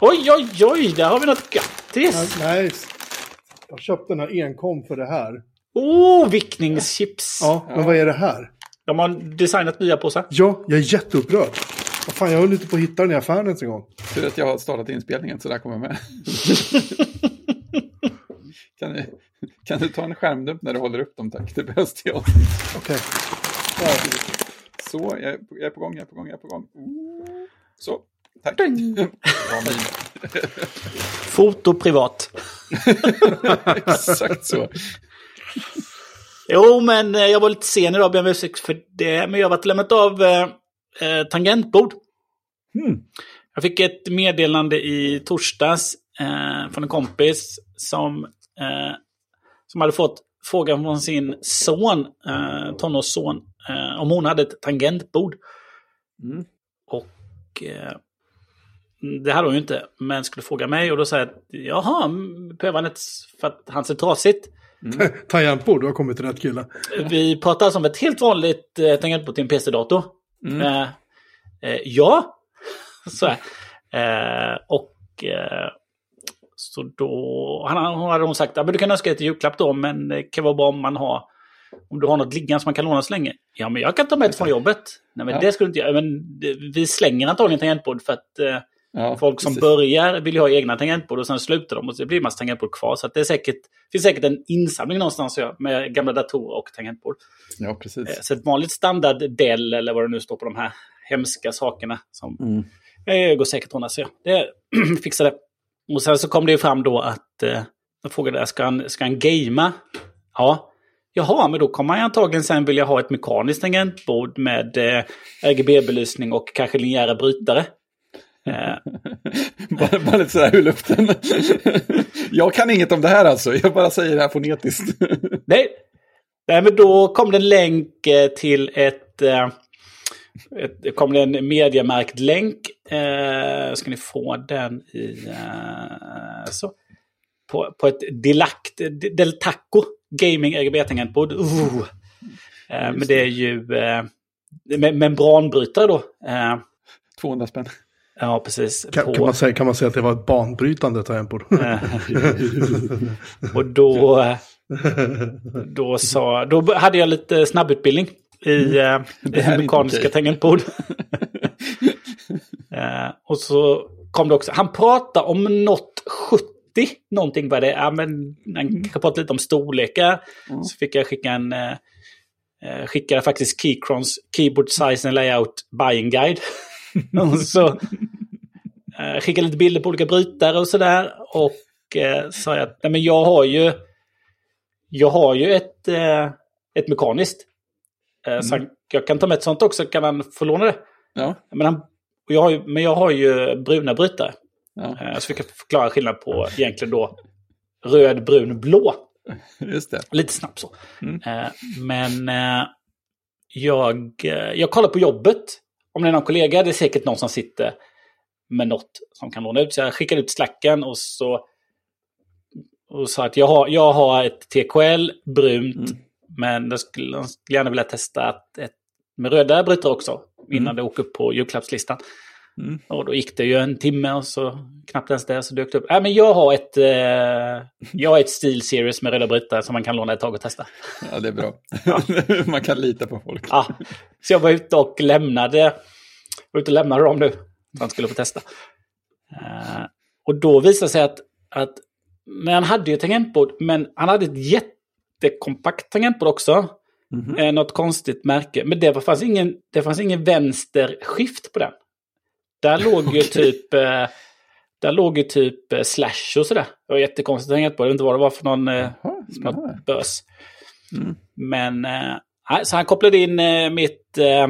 Oj, oj, oj, där har vi något grattis! Nej, jag har köpt den här enkom för det här. Oh, vickningschips! Ja, men vad är det här? De har designat nya påsar. Ja, jag är jätteupprörd. Vad fan, jag höll inte på att hitta den i affären ens en gång. Tur att jag har startat inspelningen så där kommer jag med. kan, du, kan du ta en skärmdump när du håller upp dem tack? Det behövs till oss. Okej. Så, jag är, på, jag är på gång, jag är på gång, jag är på gång. Så, tack. Foto privat. Exakt så. Jo, men eh, jag var lite sen idag, ber om ursäkt för det. Men jag har varit lämnat av eh, eh, tangentbord. Hmm. Jag fick ett meddelande i torsdags eh, från en kompis som, eh, som hade fått frågan från sin son, eh, tonårsson, eh, om hon hade ett tangentbord. Mm. Och eh, det hade hon ju inte, men skulle fråga mig och då sa jag jaha, behöver han ett för att hans är trasigt? Tangentbord, du har kommit till rätt kille. Vi pratar alltså om ett helt vanligt eh, tangentbord till en PC-dator. Mm. Eh, eh, ja, så. Eh, och eh, så då han, hon hade hon sagt att ja, du kan önska ett julklapp då, men det kan vara bra om man har om du har något liggande som man kan låna så länge. Ja, men jag kan ta med det från jobbet. Nej, men Ja. det skulle inte jag. Men vi slänger antagligen tangentbord för att eh, Ja, folk som precis. börjar vill ju ha egna tangentbord och sen slutar de och så blir det massa tangentbord kvar. Så att det är säkert, finns säkert en insamling någonstans med gamla datorer och tangentbord. Ja, Eh, precis. Så ett vanligt standard Dell eller vad det nu står på de här hemska sakerna som Mm. eh, går säkert att ordna. Så det fixar det. Och sen så kom det ju fram då att eh, jag frågade ska han, ska han gamea? Ja. Jaha, men då kommer han antagligen sen vilja ha ett mekaniskt tangentbord med eh, RGB-belysning och kanske linjära brytare. Eh, bara, bara lite sådär ur luften. jag kan inget om det här alltså, jag bara säger det här fonetiskt. Nej. Nej, men då kom det en länk eh, till ett... Eh, ett det kom det en mediamärkt länk. Eh, ska ni få den i... Eh, så. På, på ett Delakt, Del Taco Gaming RGB-tangentbord. Uh. Eh, men det är ju eh, membranbrytare då. Eh, 200 spänn. Ja, precis. Kan, kan, man säga, kan man säga att det var ett banbrytande tangentbord? Eh, och då, eh, då, sa, då hade jag lite snabbutbildning i eh, här är inte mekaniska tangentbord. eh, och så kom det också, han pratade om något 70, någonting var det. Ja, men han kanske pratade lite om storlekar. Mm. Så fick jag skicka en, eh, eh, skickade faktiskt Keycrons Keyboard Size and Layout Buying Guide. och så eh, skickade lite bilder på olika brytare och sådär. Och eh, sa jag att nej, men jag har ju, jag har ju ett, eh, ett mekaniskt. Eh, Så han, jag kan ta med ett sånt också, kan han få låna det? Ja, Men, han, jag har ju, men jag har ju bruna brytare. ja, Eh, Så fick jag förklara skillnad på egentligen då röd, brun, blå. just det. Lite snabbt så. Mm. Eh, Men eh, jag, jag kollar på jobbet. Om det är någon kollega, det är säkert någon som sitter med något som kan låna ut. Så jag skickade ut slacken och så och sa att jag har, jag har ett TKL brunt. Mm. Men jag skulle, jag skulle gärna vilja testa ett, ett med röda brytare också. Innan Mm. det åker upp på julklappslistan. Mm. Och då gick det ju en timme och så knappt ens det så dök det upp. Nej men jag har ett, eh, jag har ett Steel Series med röda brytare som man kan låna ett tag och testa. Ja, det är bra. Man kan lita på folk. Ja, så jag var ute och lämnade, var ute och lämnade dem nu. Så han skulle få testa. Eh, och då visade det sig att, att men han hade ju tangentbord, men han hade ett jättekompakt tangentbord också. Mhm. Eh, något konstigt märke. Men det var- fanns ingen, det fanns ingen vänsterskift på den. Där låg ju typ... Eh, där låg ju typ eh, slash och sådär. Det var jättekonstigt tangentbord. Jag vet inte vad det var för någon... Eh, Jaha, bös. Mm. Men, eh, så han kopplade in eh, mitt, eh,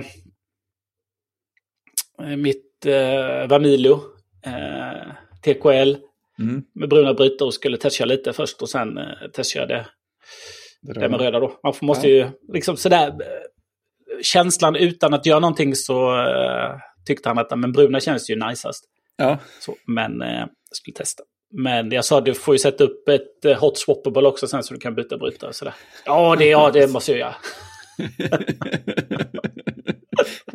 mitt eh, Vanilio, eh, TKL, Mm. med bruna brytare och skulle testköra lite först och sen eh, testköra det, Det med röda då. Man måste Ja. ju liksom sådär, känslan utan att göra någonting så tyckte han att men bruna känns ju najsast. Ja, Så, men eh, jag skulle testa. Men jag sa du får ju sätta upp ett eh, hot swappable också sen så du kan byta brytare sådär. Ja, det, ja, det måste jag göra.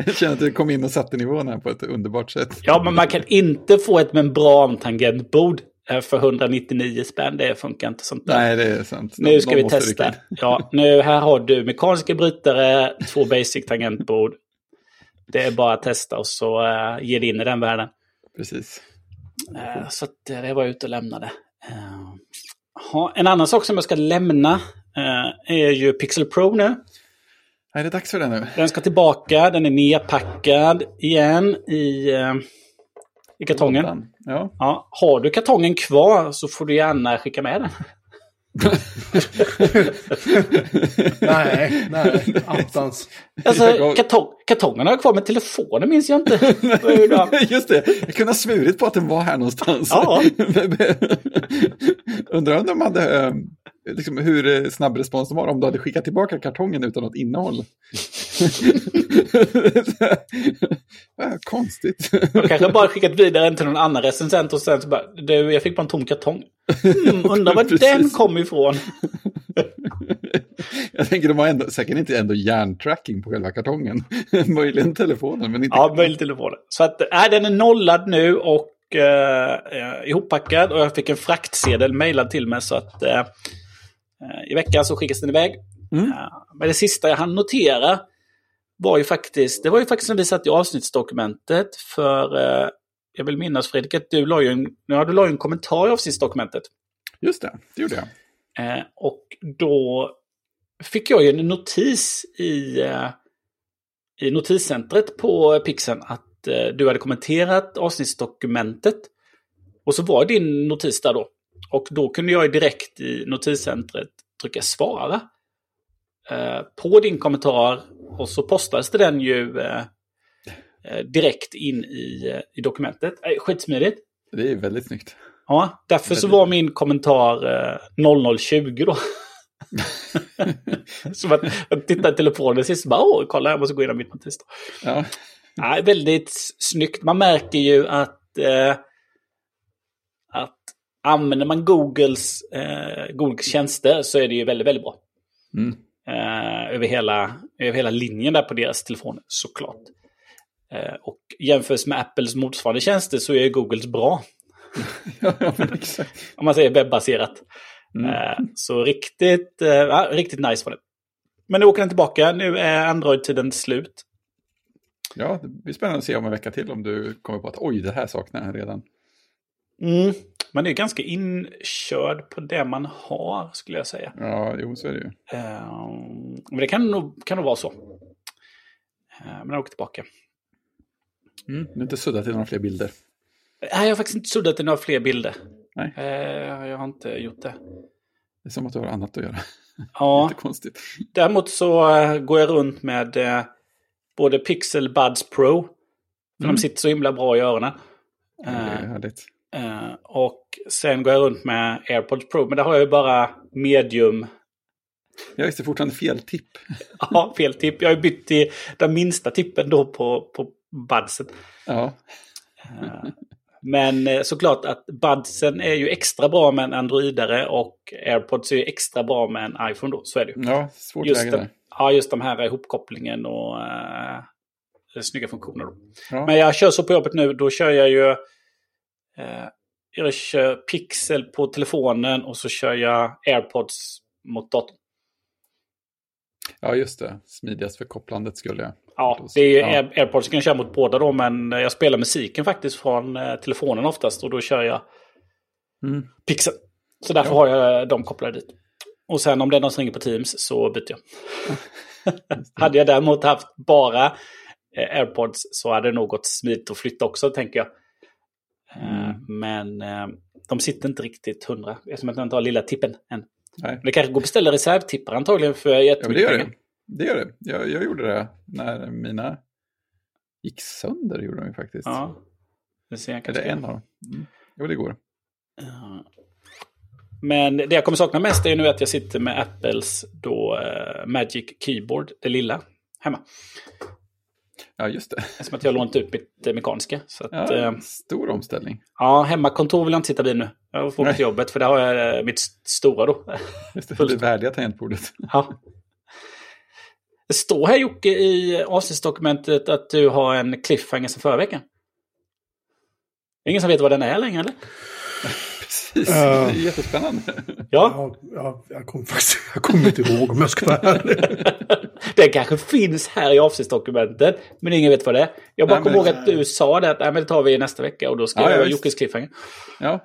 Jag känner att du kom in och satte nivån här på ett underbart sätt. Ja, men man kan inte få ett membran-tangentbord eh, för 199 spänn. Det funkar inte sånt där. Nej, det är sant. Nu ska vi testa. Ja, nu här har du mekaniska brytare, två basic tangentbord. Det är bara att testa och så uh, ge dig in i den världen. Precis. Eh, så att, eh, det var jag ute och lämnade. Eh, ha, en annan sak som jag ska lämna eh, är ju Pixel Pro nu. Nej, det är dags för det nu. Den ska tillbaka, den är nedpackad igen i, eh, i kartongen. Ja. Ja, har du kartongen kvar så får du gärna skicka med den. Nej, nej, attans. Alltså, kartong, kartongen har jag kvar, men telefonen minns jag inte. Just det, jag kunde ha svurit på att den var här någonstans. Ja. Undrar om de hade, eh, liksom, hur eh, snabb respons de har om du hade skickat tillbaka kartongen utan något innehåll. ja, konstigt. Jag kanske bara skickat vidare den till någon annan recensent och sen så bara, du, jag fick bara en tom kartong. Mm, undrar var den kom ifrån. jag tänker de har ändå, säkert inte ändå hjärntracking på själva kartongen. Möjligen telefonen, men inte... Ja, möjligt telefonen. Så att, äh, den är nollad nu och eh, eh, ihoppackad och jag fick en fraktsedel mejlad till mig så att eh, i veckan så skickas den iväg. Mm. Eh, men det sista jag hann notera var ju faktiskt, det var ju faktiskt när vi satt i avsnittsdokumentet för eh, jag vill minnas Fredrik att du la ju en, ja, du la ju en kommentar i avsnittsdokumentet. Just det, det gjorde jag. Eh, och då fick jag ju en notis i, eh, i notiscentret på Pixen att eh, du hade kommenterat avsnittsdokumentet. Och så var din notis där då. Och då kunde jag direkt i notiscentret trycka svara eh, på din kommentar. Och så postades det den ju eh, eh, direkt in i, i dokumentet. Skitsmidigt. Det är väldigt snyggt. Ja, därför så Väldigt. var min kommentar eh, 0020 då. så att jag tittade i telefonen sist och bara åh, kolla jag måste gå igenom mitt notis. Ja, Nej, väldigt snyggt. Man märker ju att, eh, att använder man Googles, eh, Googles tjänster så är det ju väldigt, väldigt bra. Mm. Eh, över, hela, över hela linjen där på deras telefoner såklart. Eh, och jämfört med Apples motsvarande tjänster så är Googles bra. ja. Om man säger webbaserat. Mm. Eh, Så riktigt, eh, riktigt nice var det. Men nu åker den tillbaka. Nu är Android-tiden slut. Ja, det blir spännande att se om en vecka till om du kommer på att oj, det här saknar jag redan. Mm. Man är ganska inkörd på det man har, skulle jag säga. Ja, jo, så är det ju. Eh, Men det kan nog, kan nog vara så. Eh, Men den åker tillbaka. Mm. Du har inte suddat till några fler bilder. Nej, jag har faktiskt inte suddat i några fler bilder. Nej. Eh, Jag har inte gjort det. Det är som att du har annat att göra. Ja, Lite konstigt. däremot så eh, går jag runt med eh, både Pixel Buds Pro. För Mm. de sitter så himla bra i öronen. Ja, det är härligt. Eh, och sen går jag runt med AirPods Pro. Men där har jag ju bara medium. Ja, just det, fortfarande fel tipp. Ja, fel tipp. Jag har ju bytt till den minsta tippen då på, på budsen. Ja, Eh, men eh, såklart att budsen är ju extra bra med en Androidare och AirPods är ju extra bra med en iPhone då. Så är det ju. ja svårt Just, läge den, där. ja, just de här ihopkopplingen och uh, snygga funktioner. Då. Ja. Men jag kör så på jobbet nu. Då kör jag ju... eh, jag kör Pixel på telefonen och så kör jag AirPods mot datorn. ja, just det. Smidigast för kopplandet skulle jag. Ja, det är ju Ja. Air- AirPods kan jag köra mot båda då, men jag spelar musiken faktiskt från eh, telefonen oftast och då kör jag Mm. Pixel. Så därför Ja. har jag dem kopplade dit. Och sen om det är någon som ringer på Teams så byter jag. hade jag däremot haft bara eh, AirPods så hade det nog gått smidigt att flytta också, tänker jag. Eh, Mm. Men eh, de sitter inte riktigt hundra, eftersom jag inte har lilla tippen än. Nej. Det kanske går att beställa reservtippar antagligen för Ja, men det jättemycket gör pengar. det. Det gör det. Jag, jag gjorde det när mina gick sönder, gjorde de ju faktiskt. Ja, det ser jag kanske. Eller en av dem. Mm. Jo, det går. Ja. Men det jag kommer sakna mest är nu att jag sitter med Apples då, eh, Magic Keyboard, det lilla, hemma. Ja, just det. Eftersom att jag lånat ut mitt eh, mekaniska. Så att, Ja, eh, stor omställning. ja, hemmakontor vill jag inte sitta vid nu. Jag får gå Nej. till jobbet för där har jag eh, mitt st- stora då. Just det, det värdiga tangentbordet. ja. Det står här Jocke i avsnittsdokumentet att du har en cliffhanger sen förra veckan. Ingen som vet vad den är längre eller? Precis, Eh. det är jättespännande. Ja, Ja, ja, jag kommer faktiskt jag kommer inte ihåg om jag ska vara ärlig. det kanske finns här i avsnittsdokumentet. Men ingen vet vad det är. Jag bara kommer ihåg att du sa det att Nej, men det tar vi nästa vecka och då ska Ja, jag. Jockes cliffhanger. Ja,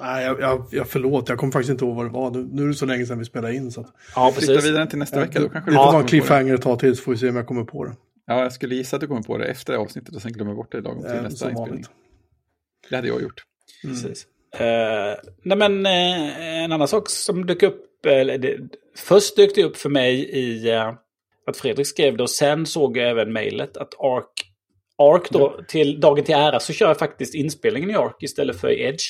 Nej, jag, jag, jag förlåt, jag kommer faktiskt inte ihåg vad det var. Nu, nu är det så länge sedan vi spelade in. Så att, Ja, precis. vidare till nästa vecka. Då kanske det får vara en det. cliffhanger ett tag till så får vi se om jag kommer på det. Ja, jag skulle gissa att du kommer på det efter avsnittet och sen glömmer bort det lagom till Eh, nästa inspelning. Det hade jag gjort. Precis. Eh, nej men eh, en annan sak som dök upp. Eller det, först dök det upp för mig i eh, att Fredrik skrev det och sen såg jag även mejlet att Ark, Ark då, till dagen till ära så kör jag faktiskt inspelningen i Ark istället för i Edge.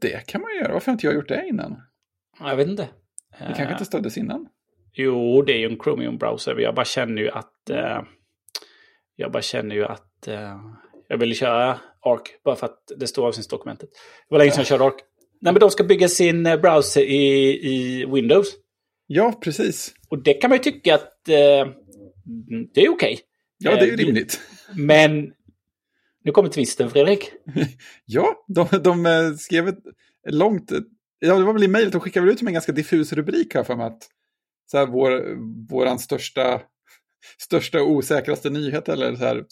Det kan man göra. Varför har inte jag gjort det innan? Jag vet inte. Det kanske inte stöddes innan. Jo, det är ju en Chromium-browser. Jag bara känner ju att... Jag bara känner ju att... Jag ville köra Ark bara för att det står avsnittsdokumentet. Det var länge sedan jag körde Ark. Nej, men de ska bygga sin eh, browser i, i Windows. Ja, precis. Och det kan man ju tycka att eh, det är okej. Ja, det är ju Eh, rimligt. Men nu kommer twisten, Fredrik. Ja, de, de eh, skrev ett långt... Ja, det var väl i mejlet. De skickade väl ut med en ganska diffus rubrik här för mig att så här, vår, våran största, största osäkraste nyhet eller så här.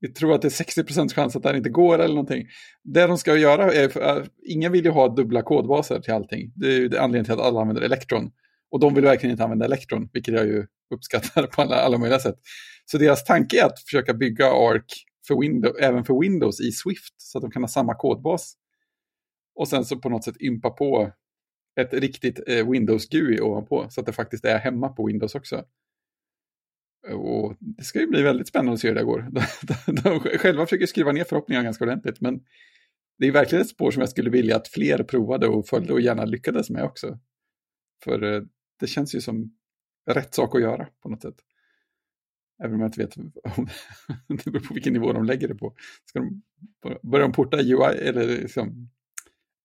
Vi tror att det är 60% chans att det här inte går eller någonting. Det de ska göra är, för, ingen vill ju ha dubbla kodbaser till allting. Det är ju anledningen till att alla använder Electron. Och de vill verkligen inte använda Electron, vilket jag ju uppskattar på alla, alla möjliga sätt. Så deras tanke är att försöka bygga ARC för Windows, även för Windows i Swift, så att de kan ha samma kodbas. Och sen så på något sätt ympa på ett riktigt eh, Windows-GUI ovanpå, så att det faktiskt är hemma på Windows också. Och det ska ju bli väldigt spännande att se hur det går. De, de själva försöker skriva ner förhoppningar ganska ordentligt, men det är verkligen ett spår som jag skulle vilja att fler provade och följde och gärna lyckades med också. För eh, det känns ju som rätt sak att göra på något sätt. Även om jag inte vet om det beror på vilken nivå de lägger det på. Ska de börja de porta UI eller liksom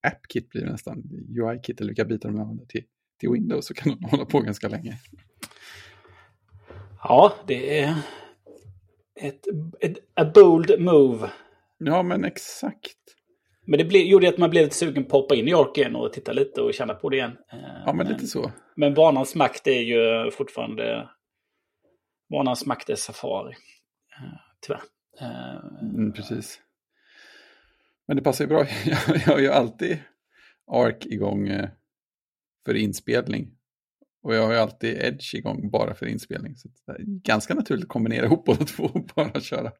AppKit blir det nästan, UI-kit eller vilka bitar de använder till, till Windows så kan de hålla på ganska länge. Ja, det är ett, ett a bold move. Ja, men exakt. Men det ble, gjorde att man blev lite sugen på att hoppa in i Ark igen och titta lite och känna på det igen. Eh, Ja, men lite så. Men vanans makt är ju fortfarande... Vanans makt är Safari. Eh, Tyvärr. Eh, Mm, precis. Men det passar ju bra. Jag, jag har ju alltid ARC igång eh, för inspelning. Och jag har ju alltid Edge igång bara för inspelning. Så det är ganska naturligt att kombinera ihop båda två och bara köra,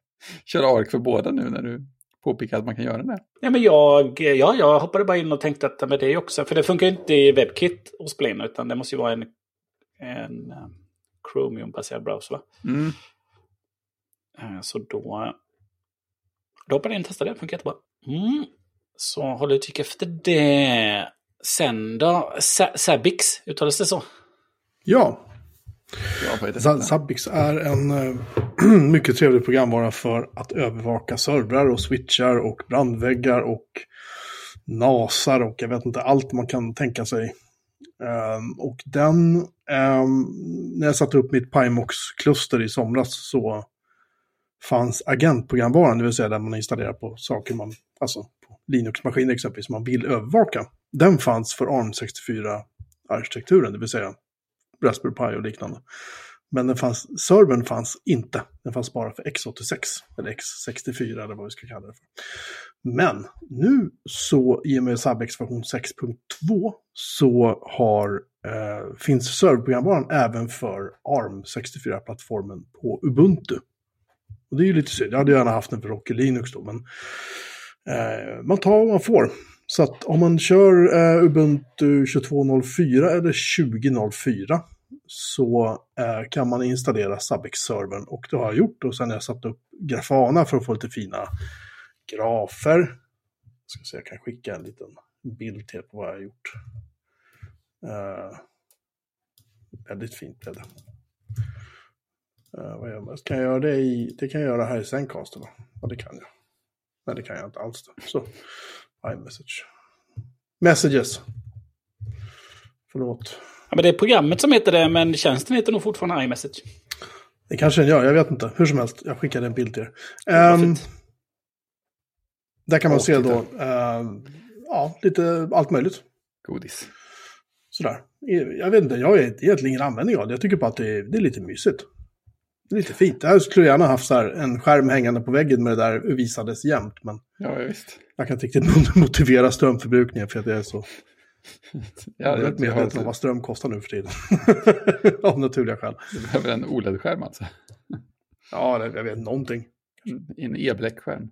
köra ARC för båda nu när du påpekar att man kan göra det. Ja, men jag, ja, jag hoppade bara in och tänkte att men det också... För det funkar ju inte i WebKit att spela in, utan det måste ju vara en, en eh, Chromium-baserad browser. Mm. Eh, Så då, då hoppade jag in och testade det. Funkar jättebra. Mm. Så håll utkik efter det. Sen då? Sa- Sabix, uttalas det så? Ja, Ja? Zabbix är en eh, mycket trevlig programvara för att övervaka servrar och switchar och brandväggar och NASar och jag vet inte allt man kan tänka sig. Ehm, och den, ehm, när jag satte upp mitt Pimax-kluster i somras så fanns agentprogramvaran, det vill säga där man installerar på saker man, alltså på Linux-maskiner exempelvis, man vill övervaka. Den fanns för ARM64-arkitekturen, det vill säga Raspberry Pi och liknande. Men den fanns, servern fanns inte. Den fanns bara för X86 eller X64 eller vad vi ska kalla det för. Men nu så i och med SABEX version 6.2 så har, eh, finns serverprogramvaran även för ARM 64-plattformen på Ubuntu. Och det är ju lite synd. Jag hade gärna haft den för Rocky Linux då, men eh, man tar vad man får. Så att om man kör eh, Ubuntu 22.04 eller 20.04 så eh, kan man installera SubEx-servern och det har jag gjort och sen har jag satt upp Grafana för att få lite fina grafer. Jag ska se, jag kan skicka en liten bild till på vad jag har gjort. Eh, väldigt fint blev det. Eh, vad gör man? Kan jag göra det i, det kan jag göra här i Zencaster va? Ja, det kan jag. Nej, det kan jag inte alls. Då. Så, iMessage. Messages. Förlåt. Ja, men det är programmet som heter det, men tjänsten heter nog fortfarande iMessage. Det kanske den gör, jag vet inte. Hur som helst, jag skickade en bild till er. Um, där kan man Åh, se titta. då, ehm, ja, lite allt möjligt. Godis. Sådär. Jag vet inte, jag har egentligen ingen användning av det. Jag tycker bara att det är, det är lite mysigt. Det är lite fint. Jag skulle gärna haft så här en skärm hängande på väggen med det där visades jämt. Men Ja, visst. jag kan inte riktigt motivera strömförbrukningen för att jag är så Ja, jag är medveten om vad ström kostar nu för tiden. Av naturliga skäl. Du behöver en OLED-skärm alltså. Ja, det- jag vet någonting. En e-bläckskärm.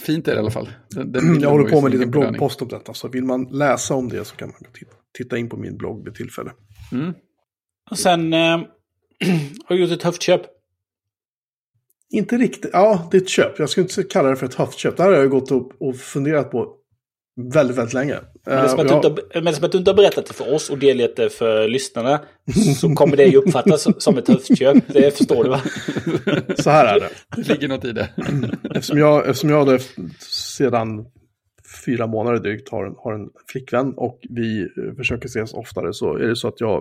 Fint är det i alla fall. Den, den Jag håller på med en liten bloggpost om detta. Så vill man läsa om det så kan man titta, titta in på min blogg vid tillfälle. Mm. Och sen eh, har jag gjort ett höftköp. Inte riktigt. Ja, det är ett köp. Jag skulle inte kalla det för ett höftköp. Det här har jag gått upp och funderat på väldigt, väldigt länge. Men det är som Eh, att, och du jag- inte, har- men som att du inte har berättat det för oss och det för lyssnarna. Så kommer det ju uppfattas som- ett höftköp. Det förstår du va? Så här är det. Det ligger något i det. Eftersom jag, eftersom jag då sedan fyra månader drygt har en, har en flickvän och vi eh, försöker ses oftare så är det så att jag...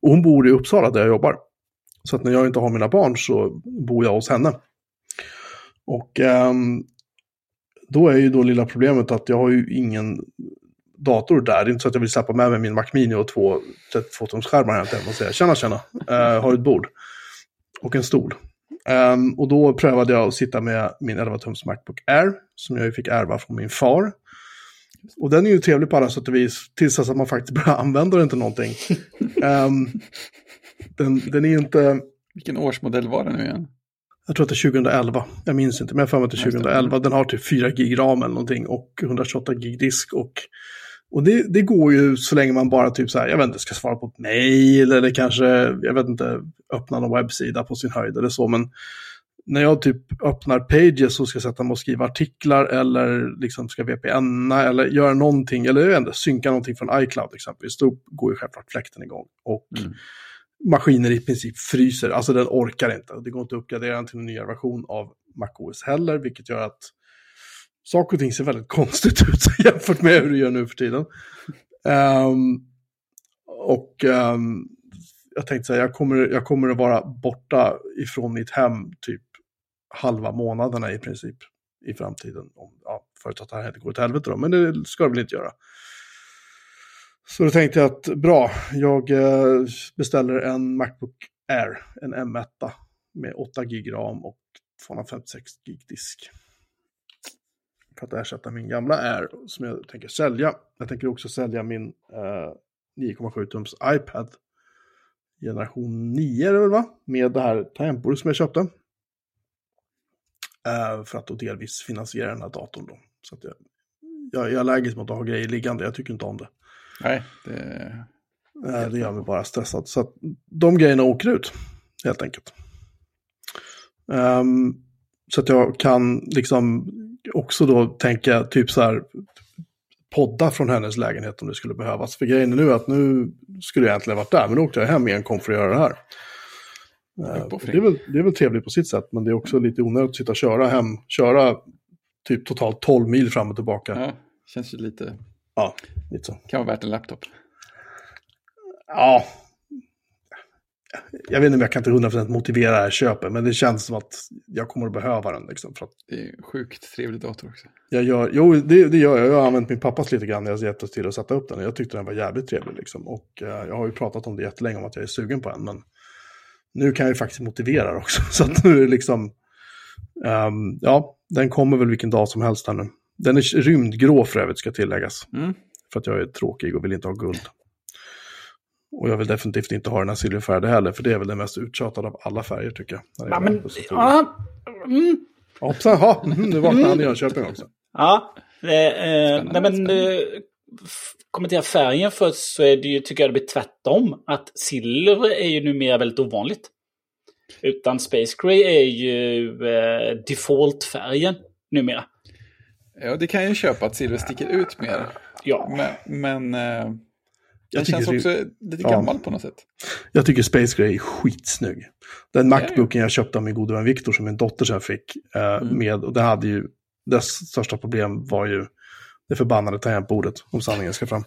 Och hon bor i Uppsala där jag jobbar. Så att när jag inte har mina barn så bor jag hos henne. Och ehm, då är ju då lilla problemet att jag har ju ingen dator där. Det är inte så att jag vill släppa med mig min Mac Mini och två 32-tumsskärmar hem till och säga tjena tjena, uh, har du ett bord? Och en stol. Um, och då prövade jag att sitta med min 11-tums Macbook Air, som jag ju fick ärva från min far. Och den är ju trevlig på alla sätt och vis, tills att man faktiskt börjar använda den till någonting. um, den, den är ju inte, Vilken årsmodell var det nu igen? Jag tror att det är 2011, jag minns inte, men jag har för mig att det är Just det. 2011. Den har typ 4 gig ram eller någonting och 128 gig disk. Och, och det, det går ju så länge man bara typ så här, jag vet inte, ska svara på ett mail eller kanske, jag vet inte, öppna någon webbsida på sin höjd eller så. Men när jag typ öppnar Pages och ska sätta mig och skriva artiklar eller liksom ska VPNa eller göra någonting, eller jag vet inte, synka någonting från iCloud exempelvis, då går ju självklart fläkten igång. Och Mm maskiner i princip fryser, alltså den orkar inte. Det går inte att uppgradera den till en nyare version av MacOS heller, vilket gör att saker och ting ser väldigt konstigt ut jämfört med hur det gör nu för tiden. Um, och um, jag tänkte säga, jag kommer, jag kommer att vara borta ifrån mitt hem typ halva månaderna i princip i framtiden. Om, ja, förutsatt att det här inte går åt helvete då, men det ska det väl inte göra. Så då tänkte jag att bra, jag eh, beställer en Macbook Air, en M1 med 8 gig ram och 256 gig disk. För att ersätta min gamla Air som jag tänker sälja. Jag tänker också sälja min eh, 9,7 tums iPad. Generation 9 är det väl va? Med det här tangentbordet som jag köpte. Eh, för att då delvis finansiera den här datorn då. Så att jag, jag, jag är allergisk mot att ha grejer liggande, jag tycker inte om det. Nej, det... Eh, Det gör mig bara stressad. Så att de grejerna åker ut, helt enkelt. Ehm, så att jag kan liksom också då tänka typ så här podda från hennes lägenhet om det skulle behövas. För grejen är nu att nu skulle jag egentligen varit där, men då åkte jag hem igen kom för att göra det här. Eh, Uppoffring. det, är väl, det är väl trevligt på sitt sätt, men det är också lite onödigt att sitta och köra hem, köra typ totalt 12 mil fram och tillbaka. Ja, känns ju lite... Ja, lite så. Kan vara värt en laptop. Ja. Jag vet inte om jag kan till 100% motivera det här köpet, men det känns som att jag kommer att behöva den. Liksom, för att Det är en sjukt trevlig dator också. jag gör, jo, det, det gör jag. Jag har använt min pappas lite grann när jag hjälpt oss till att sätta upp den. Jag tyckte den var jävligt trevlig. Liksom. Och eh, jag har ju pratat om det jättelänge, om att jag är sugen på en. Men nu kan jag ju faktiskt motivera det också. Så att nu är det liksom... ehm, ja, den kommer väl vilken dag som helst här nu. Den är rymdgrå för övrigt, ska tilläggas. Mm. För att jag är tråkig och vill inte ha guld. Och jag vill definitivt inte ha den här silverfärgade heller, för det är väl den mest uttjatade av alla färger tycker jag. Ja, men, ja, mm, Hoppsan, ha, nu vaknade han i Jönköping också. ja, eh, eh, nej, men eh, kommentera färgen först så är det ju, tycker jag det blir tvärtom. Att silver är ju numera väldigt ovanligt. Utan Space Gray är ju eh, default-färgen numera. Ja, det kan jag ju köpa att silver sticker ut mer. Ja, Men, men eh, Jag den tycker känns det- också lite ja. gammal på något sätt. Jag tycker Space Gray är skitsnygg. Den Macbooken jag köpte av min gode vän Viktor som min dotter sen fick eh, Mm. med, och det hade ju, dess största problem var ju Det förbannade tangentbordet, om sanningen ska fram.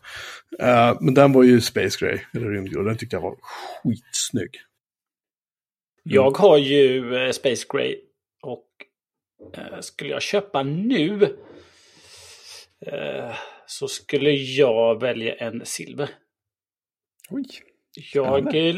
Eh, men den var ju Space Gray, eller rymdgrå. Den tyckte jag var skitsnygg. Jag har ju Space Gray och eh, skulle jag köpa nu så skulle jag välja en silver. Oj. Jag är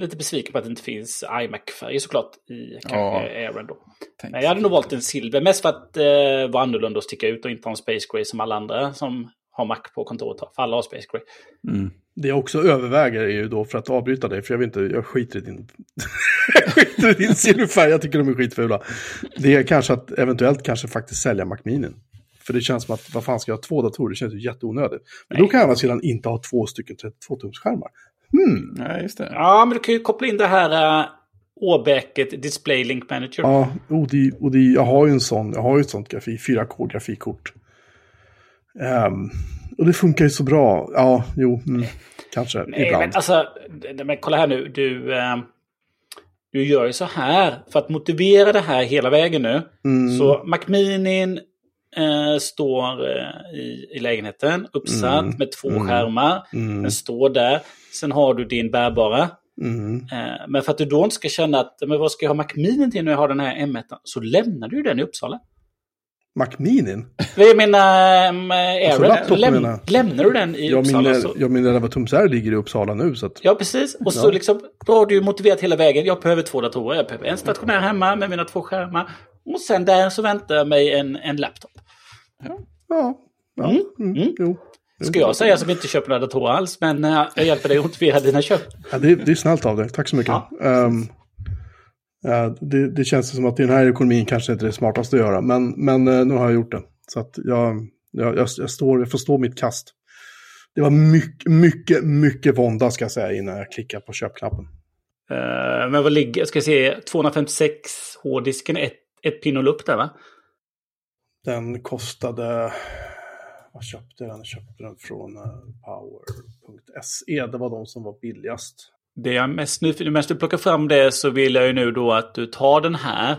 lite besviken på att det inte finns iMac-färger såklart i kanske Ja. Airen då. Tänk. Men jag hade nog valt en silver, mest för att eh, vara annorlunda och sticka ut och inte ha en Space Gray som alla andra som har Mac på kontoret har. För alla har Space Gray. Mm. Det jag också överväger är ju då, för att avbryta dig, för jag vet inte, jag skiter i din, skiter i din silverfärg, jag tycker de är skitfula. Det är kanske att eventuellt kanske faktiskt sälja Mac Mini. För det känns som att, vad fan ska jag ha två datorer? Det känns ju jätteonödigt. Men då kan jag å andra sidan inte ha två stycken 32-tumsskärmar. Hmm. Nej, just det. Ja, men du kan ju koppla in det här uh, Åbäket Display Link Manager. Ja, och det, och det, jag har ju en sån, jag har ju ett sånt grafik, 4K-grafikkort. Ehm, och det funkar ju så bra. Ja, jo, mm, kanske Nej, ibland. men alltså, nej, men kolla här nu. Du, eh, du gör ju så här. För att motivera det här hela vägen nu. Mm. Så Mac Mini eh, står eh, i, i lägenheten uppsatt Mm. med två Mm. skärmar. Mm, Den står där. Sen har du din bärbara. mm. Eh, men för att du då inte ska känna att men vad ska jag ha Mac Mini till när jag har den här M1? Så lämnar du den i Uppsala. Mac Minin? Jag menar, um, Airen, laptop läm, menar jag. lämnar du den i Jag Uppsala? min, så, jag min 11 tums R ligger i Uppsala nu. Så att, Ja, precis. Och så Ja. liksom, då har du motiverat hela vägen. Jag behöver två datorer. Jag behöver en stationär hemma med mina två skärmar. Och sen där så väntar mig en, en laptop. Ja, ja Mm, mm, mm. Jo. Ska jag säga som inte köper några datorer alls, men eh, jag hjälper dig att motivera dina köp. Ja, det, det är snällt av dig. Tack så mycket. Ja. Ehm, ja, det, det känns som att i den här ekonomin kanske inte är det smartaste att göra. Men, men eh, nu har jag gjort det. Så att jag, jag, jag, jag, står, jag förstår mitt kast. Det var mycket, mycket, mycket vånda ska jag säga innan jag klickar på köpknappen. Eh, men vad ligger, ska jag se, 256 hårddisken, ett, ett pin och lupp där va? Den kostade... Vad köpte den? Jag köpte den från eh, power.se. Det var de som var billigast. Det jag mest nyfiken, medan du plockar fram det så vill jag ju nu då att du tar den här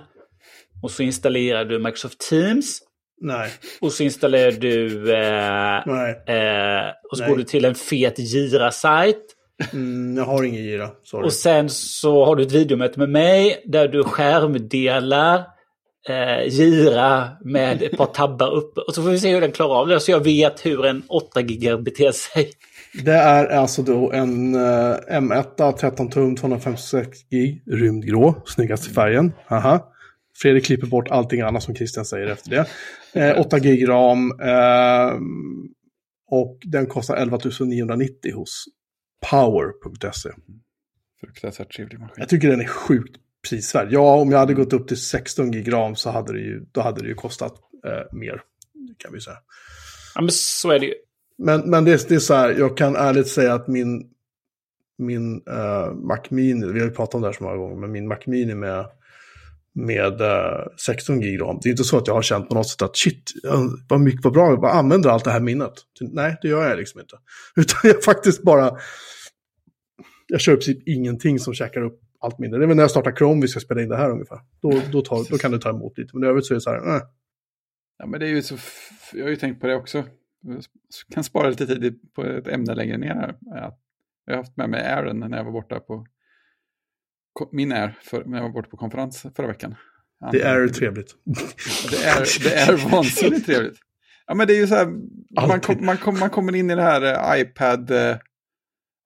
och så installerar du Microsoft Teams Nej, och så installerar du eh, nej. eh, och så Nej. går du till en fet Gira-sajt. Mm, jag har ingen gira. Sorry. Och sen så har du ett videomöte med mig där du skärmdelar eh, Gira med ett par tabbar uppe. Och så får vi se hur den klarar av det så jag vet hur en 8 giga beter sig. Det är alltså då en uh, M1 13 tum 256 gig rymdgrå, snyggaste färgen. Aha. Fredrik klipper bort allting annat som Christian säger efter det. Eh, 8 gig ram eh, och den kostar 11 990 hos power.se. Fruktansvärt trevlig maskin. Jag tycker den är sjukt prisvärd. Ja, om jag hade gått upp till 16 gig ram så hade det ju, då hade det ju kostat eh, mer. Kan vi säga. Ja men så är det ju. Men, men det, det är så här, jag kan ärligt säga att min, min uh, Mac Mini, vi har ju pratat om det här så många gånger, men min Mac Mini med, med eh, 16 gig ram, det är inte så att jag har känt på något sätt att shit, vad mycket, vad bra, jag använder allt det här minnet. Nej, det gör jag liksom inte. Utan jag faktiskt bara, jag kör princip ingenting som käkar upp allt minne. Det är väl när jag startar Chrome vi ska spela in det här ungefär. Då, då, tar, då kan det ta emot lite, men i övrigt så är det så här, eh. Ja, men det är ju så, jag har ju tänkt på det också. Jag kan spara lite tid på ett ämne längre ner här. Jag har haft med mig Aaron när jag var borta på min Air för, när jag var borta på konferens förra veckan. Det är trevligt. Det är, det är vansinnigt trevligt. Ja, men det är ju så här, man, kom, man, kom, man kommer in i det här eh, iPad eh,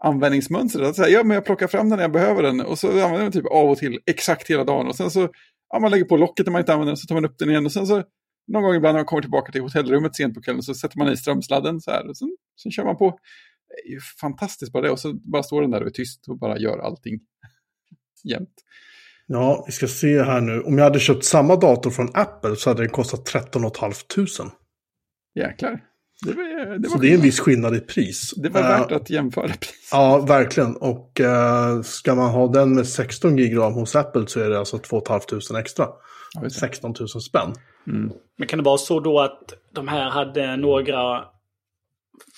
användningsmönstret. Att säga, ja, men jag plockar fram den när jag behöver den och så använder jag den typ av och till exakt hela dagen. Och sen så, ja, man lägger på locket när man inte använder den, så tar man upp den igen. Och sen så, någon gång ibland när man kommer tillbaka till hotellrummet sent på kvällen så sätter man i strömsladden så här. Och sen, sen kör man på. Det är ju fantastiskt bara det. Och så bara står den där och är tyst och bara gör allting jämt. Ja, vi ska se här nu. Om jag hade köpt samma dator från Apple så hade den kostat 13 500. Jäklar. Det var, det Så var, det är en viss skillnad i pris. det var värt att jämföra pris. Ja, verkligen. Och uh, ska man ha den med 16 gig ram hos Apple så är det alltså 2 500 extra. Ja, just det. 16 000 spänn. Mm. Men kan det vara så då att de här hade några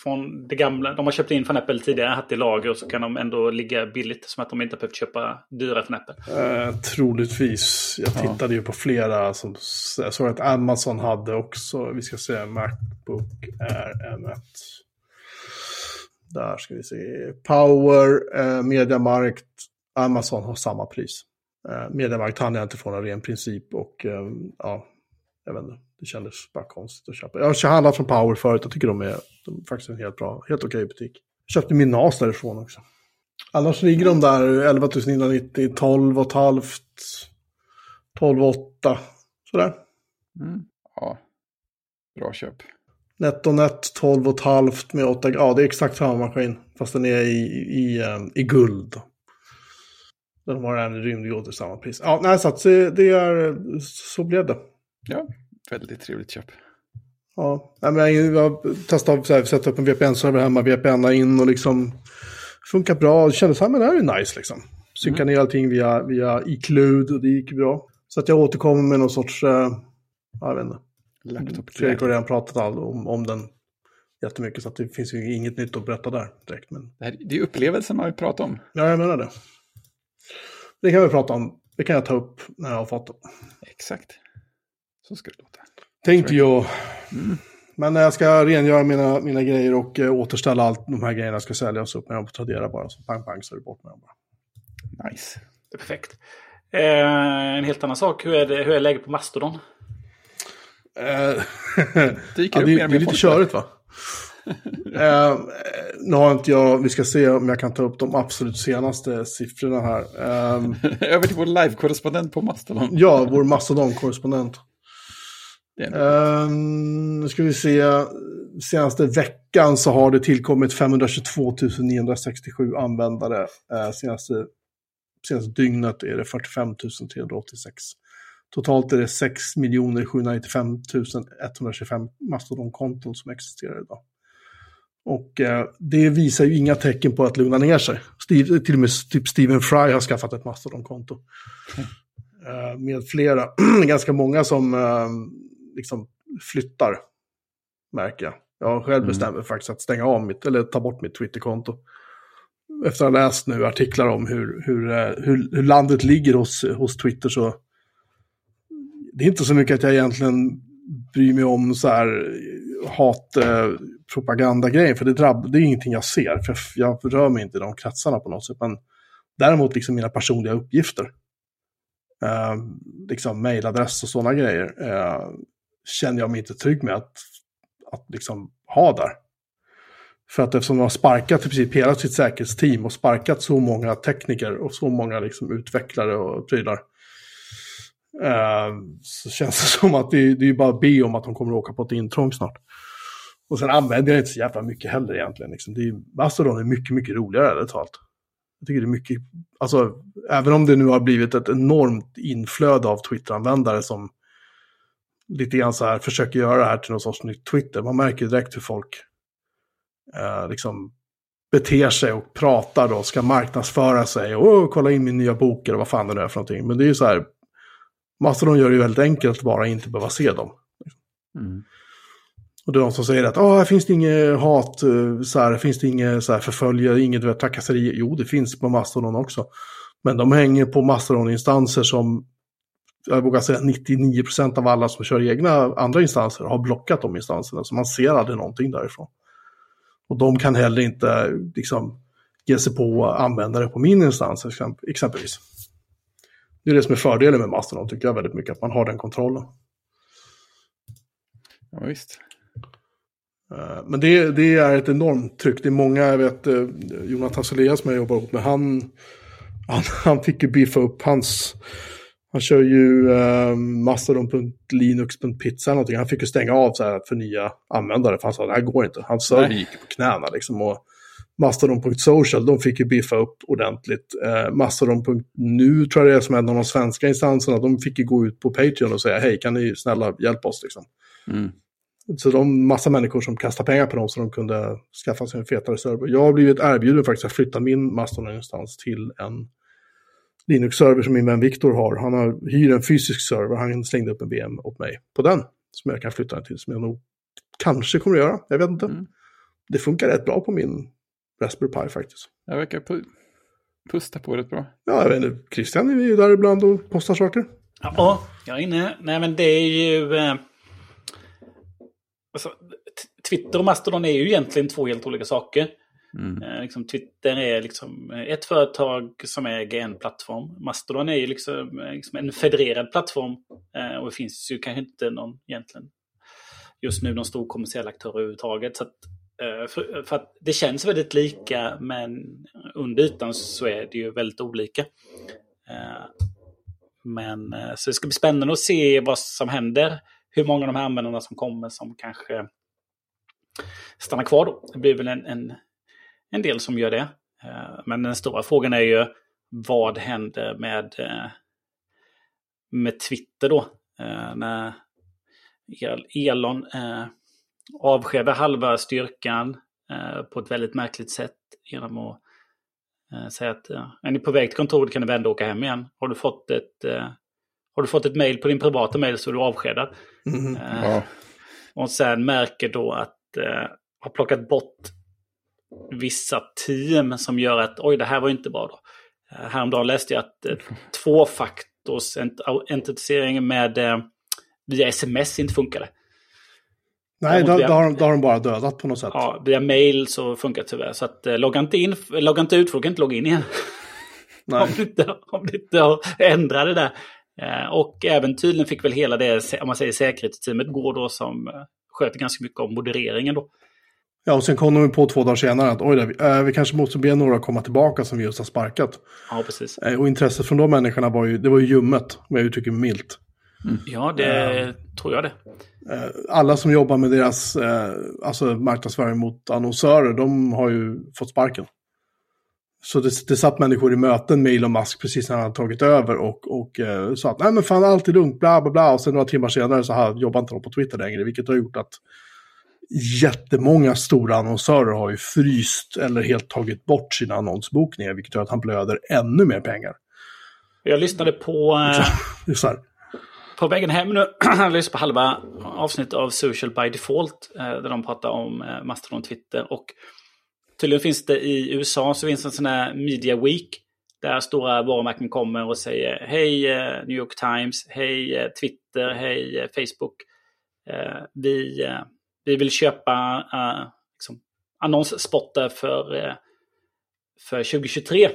från det gamla. De har köpt in från Apple tidigare, haft i lager och så kan de ändå ligga billigt. Som att de inte behövt köpa dyra från Apple. Eh, troligtvis. Jag Ja. tittade ju på flera som jag såg att Amazon hade också. Vi ska se, Macbook Air M1. Där ska vi se. Power, eh, Mediamarkt, Amazon har samma pris. Eh, Mediamarkt hann jag inte få någon ren princip och eh, ja, jag vet inte. Det kändes bara konstigt att köpa. Jag har handlat från Power förut, jag tycker de är, de är faktiskt en helt bra, helt okej butik. Jag köpte min NAS därifrån också. Annars ligger de där 11 990, 12 och halvt, 12 8. Sådär. Mm. Ja, bra köp. NetOnNet 12 och halvt med 8, ja det är exakt samma maskin. Fast den är i, i, eh, i guld. Den har en rymdgod till samma pris. Ja, nej, så att det det är, så blev det. Ja, väldigt trevligt köp. Ja, jag har testat att sätta upp en VPN-server hemma, VPN in och liksom funkar bra. Det kändes att det här är nice liksom. Synka ner allting via, via iCloud och det gick bra. Så att jag återkommer med någon sorts, eh, jag vet inte. Laptop Fredrik har redan pratat all, om, om den jättemycket så att det finns ju inget nytt att berätta där direkt. Men Det, här, det är upplevelsen man vill prata om. ja, jag menar det. Det kan vi prata om. Det kan jag ta upp när jag har fått det. Exakt. Så ska det låta. Tänkte jag. Men när jag ska rengöra mina, mina grejer och eh, återställa allt de här grejerna ska säljas upp med dem på Tradera bara. Så pang, pang så är det bort med dem bara. Nice. Det är perfekt. Eh, en helt annan sak. Hur är, det, hur är läget på Mastodon? Eh, Dyker ja, det, det är lite körigt va? eh, nu har inte jag, vi ska se om jag kan ta upp de absolut senaste siffrorna här. Ehm, Över till vår live-korrespondent på Mastodon. ja, vår Mastodon-korrespondent. Um, nu ska vi se. Senaste veckan så har det tillkommit 522 967 användare. Uh, senaste, senaste dygnet är det 45 386. Totalt är det 6 795 125 Mastodon-konton som existerar idag. Och eh, det visar ju inga tecken på att lugna ner sig. Steve, till och med typ Stephen Fry har skaffat ett Mastodon-konto. Eh, med flera, ganska många som eh, liksom flyttar, märker jag. Jag har själv Mm. bestämt mig faktiskt att stänga av mitt, eller ta bort mitt Twitterkonto. Efter att ha läst nu artiklar om hur, hur, eh, hur, hur landet ligger hos, hos Twitter så det är inte så mycket att jag egentligen bryr mig om så här hatpropagandagrejer, för det, drabb, det är ingenting jag ser, för jag, jag rör mig inte i de kretsarna på något sätt. Men däremot liksom mina personliga uppgifter, eh, liksom mejladress och sådana grejer, eh, känner jag mig inte trygg med att, att liksom ha där. För att eftersom de har sparkat i princip hela sitt säkerhetsteam och sparkat så många tekniker och så många liksom utvecklare och prylar. Eh, så känns det som att det, det är bara att be om att de kommer att åka på ett intrång snart. Och sen använder jag inte så jävla mycket heller egentligen. Liksom. Det är, Mastodon är mycket, mycket roligare ärligt talat. Jag tycker det är mycket, alltså även om det nu har blivit ett enormt inflöde av Twitter-användare som lite grann så här försöker göra det här till någon sorts nytt Twitter. Man märker direkt hur folk eh, liksom beter sig och pratar då, ska marknadsföra sig och "Åh, kolla in min nya bok eller vad fan det nu är för någonting. Men det är ju så här, Mastodon gör det ju väldigt enkelt att bara inte behöva se dem. Mm. Och det är de som säger att oh, här finns det inget hat, eh, så här, finns det inget så här, förföljare, inget trakasserier. Jo, det finns på Mastodon också. Men de hänger på Mastodon-instanser som, jag vågar säga 99% av alla som kör egna andra instanser har blockat de instanserna. Så man ser aldrig någonting därifrån. Och de kan heller inte liksom, ge sig på användare på min instans exemp- exempelvis. Det är det som är fördelen med Mastodon tycker jag väldigt mycket, att man har den kontrollen. Ja, visst. Eh, Men det, det är ett enormt tryck. Det är många, jag vet, eh, Jonathan Soleas som jag jobbar ihop med, han, han, han fick ju biffa upp hans, han kör ju eh, mastodon.linux.pizza eller någonting. Han fick ju stänga av så här för nya användare, för han sa det här går inte. Hans server gick på knäna liksom. Och Mastodon.social, de fick ju biffa upp ordentligt. Eh, Mastodon.nu tror jag det är som är en av de svenska instanserna, de fick ju gå ut på Patreon och säga hej, kan ni snälla hjälpa oss liksom. Mm. Så de massa människor som kastar pengar på dem så de kunde skaffa sig en fetare server. Jag har blivit erbjuden faktiskt att flytta min Mastodon-instans till en Linux-server som min vän Viktor har. Han har hyr en fysisk server, han slängde upp en VM åt mig på den. Som jag kan flytta den till, som jag nog kanske kommer att göra. Jag vet inte. Mm. det funkar rätt bra på min Raspberry Pi faktiskt. Jag verkar pu pusta på rätt bra. Ja, jag vet inte. Christian är ju där ibland och postar saker. Ja, jag är inne. Nej, men det är ju... Eh, alltså, Twitter och Mastodon är ju egentligen två helt olika saker. Mm. Eh, liksom, Twitter är liksom eh, ett företag som äger en plattform. Mastodon är ju liksom, eh, liksom en federerad plattform. Och det finns ju kanske inte någon egentligen just nu någon stor kommersiell aktör överhuvudtaget. Så att, för, för, att det känns väldigt lika men under ytan så är det ju väldigt olika. Men så det ska bli spännande att se vad som händer. Hur många av de här användarna som kommer som kanske stannar kvar då. Det blir väl en, en, en del som gör det. Men den stora frågan är ju vad händer med, med Twitter då? När Elon eh, avskedar halva styrkan eh, på ett väldigt märkligt sätt genom att eh, säga att är ni på väg till kontoret kan ni vända och åka hem igen. Har du fått ett, eh, har du fått ett mail på din privata mail så är du avskedad. Mm, ja. Och sen märker då att eh, har plockat bort vissa team som gör att oj, det här var inte bra. Då. Eh, häromdagen läste jag att eh, tvåfaktors autentisering med eh, via sms inte funkade. Nej, då, via, då, har de, då har de bara dödat på något sätt. Ja, via mail så funkar det tyvärr. Så att, eh, logga inte, in, logga inte ut, för du kan inte logga in igen. Nej. om, du inte, om du inte har ändrat det där. Eh, och även tydligen fick väl hela det, om man säger säkerhetsteamet, gå då som eh, sköter ganska mycket om modereringen då. Ja, och sen kom de på två dagar senare att oj, då, äh, vi kanske måste be några komma tillbaka som vi just har sparkat. Ja, precis. Äh, och intresset från de människorna var ju, det var ju ljummet, om jag uttrycker milt. Mm. Ja, det uh, tror jag det. Alla som jobbar med deras uh, alltså marknadsföring mot annonsörer, de har ju fått sparken. Så det, det satt människor i möten med Elon Musk precis när han hade tagit över och, och uh, sa att nej men fan allt är lugnt, bla bla bla. Och sen några timmar senare så här, jobbar inte de på Twitter längre, vilket har gjort att jättemånga stora annonsörer har ju fryst eller helt tagit bort sina annonsbokningar, vilket gör att han blöder ännu mer pengar. Jag lyssnade på... Äh, på vägen hem nu, jag lyssnade på halva avsnittet av Social by Default, eh, där de pratar om eh, Mastodon Twitter. Och tydligen finns det i USA så finns det en sån här Media Week, där stora varumärken kommer och säger hej eh, New York Times, hej Twitter, hej Facebook. Vi, vi vill köpa liksom, annonsspotter för, för 2023.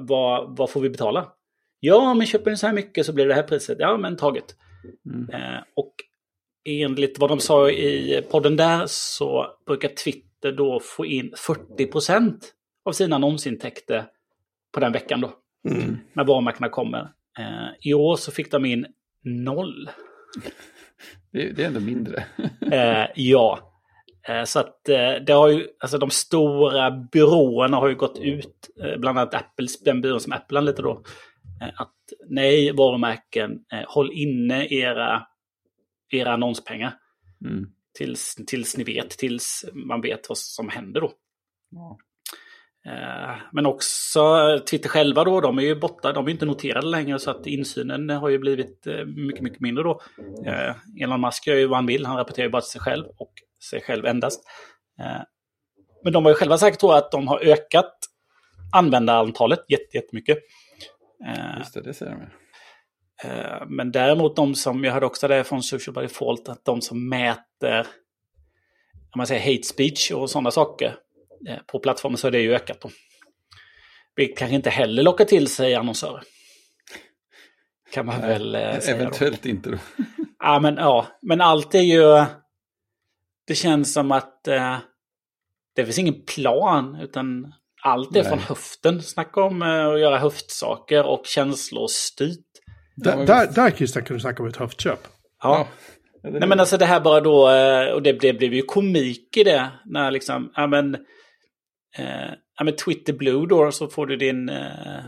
Vad, vad får vi betala? Ja, men köper ni så här mycket så blir det här priset. Ja, men taget. Mm. Eh, och enligt vad de sa i podden där så brukar Twitter då få in 40% av sina annonsintäkter på den veckan då. Mm. När varumärkena kommer. Eh, I år så fick de in noll. Det, det är ändå mindre. eh, ja. Eh, så att eh, det har ju, alltså de stora byråerna har ju gått ut, eh, bland annat Apples, den byrån som Apple anlitar då, Eh, att nej, varumärken, eh, håll inne era, era annonspengar. Mm. Tills, tills ni vet, tills man vet vad som händer då. Ja. Eh, men också Twitter själva då, de är ju borta, de är inte noterade längre så att insynen har ju blivit mycket, mycket mindre då. Elon Musk gör ju vad han vill, han rapporterar ju bara till sig själv och sig själv endast. Men de har ju själva sagt då att de har ökat användarantalet jättemycket. Eh, Just det, det ser de. Eh, men däremot de som, jag hörde också det från Social by Default, att de som mäter om man säger hate speech och sådana saker eh, på plattformen så är det ju ökat. Då. Vilket kanske inte heller lockar till sig annonsörer. Kan man Nej, väl säga Eventuellt då. inte då. ja, men, ja, men allt är ju... Det känns som att eh, det finns ingen plan utan allt är Nej. från höften. Snacka om uh, att göra höftsaker och känslostyrt. Där, där, där Christian kan du snacka om ett höftköp. Ja. ja. Nej men alltså det här bara då, eh, och det, det blev ju komik i det. När liksom, ja men, eh, ja men Twitter Blue då så får du din eh,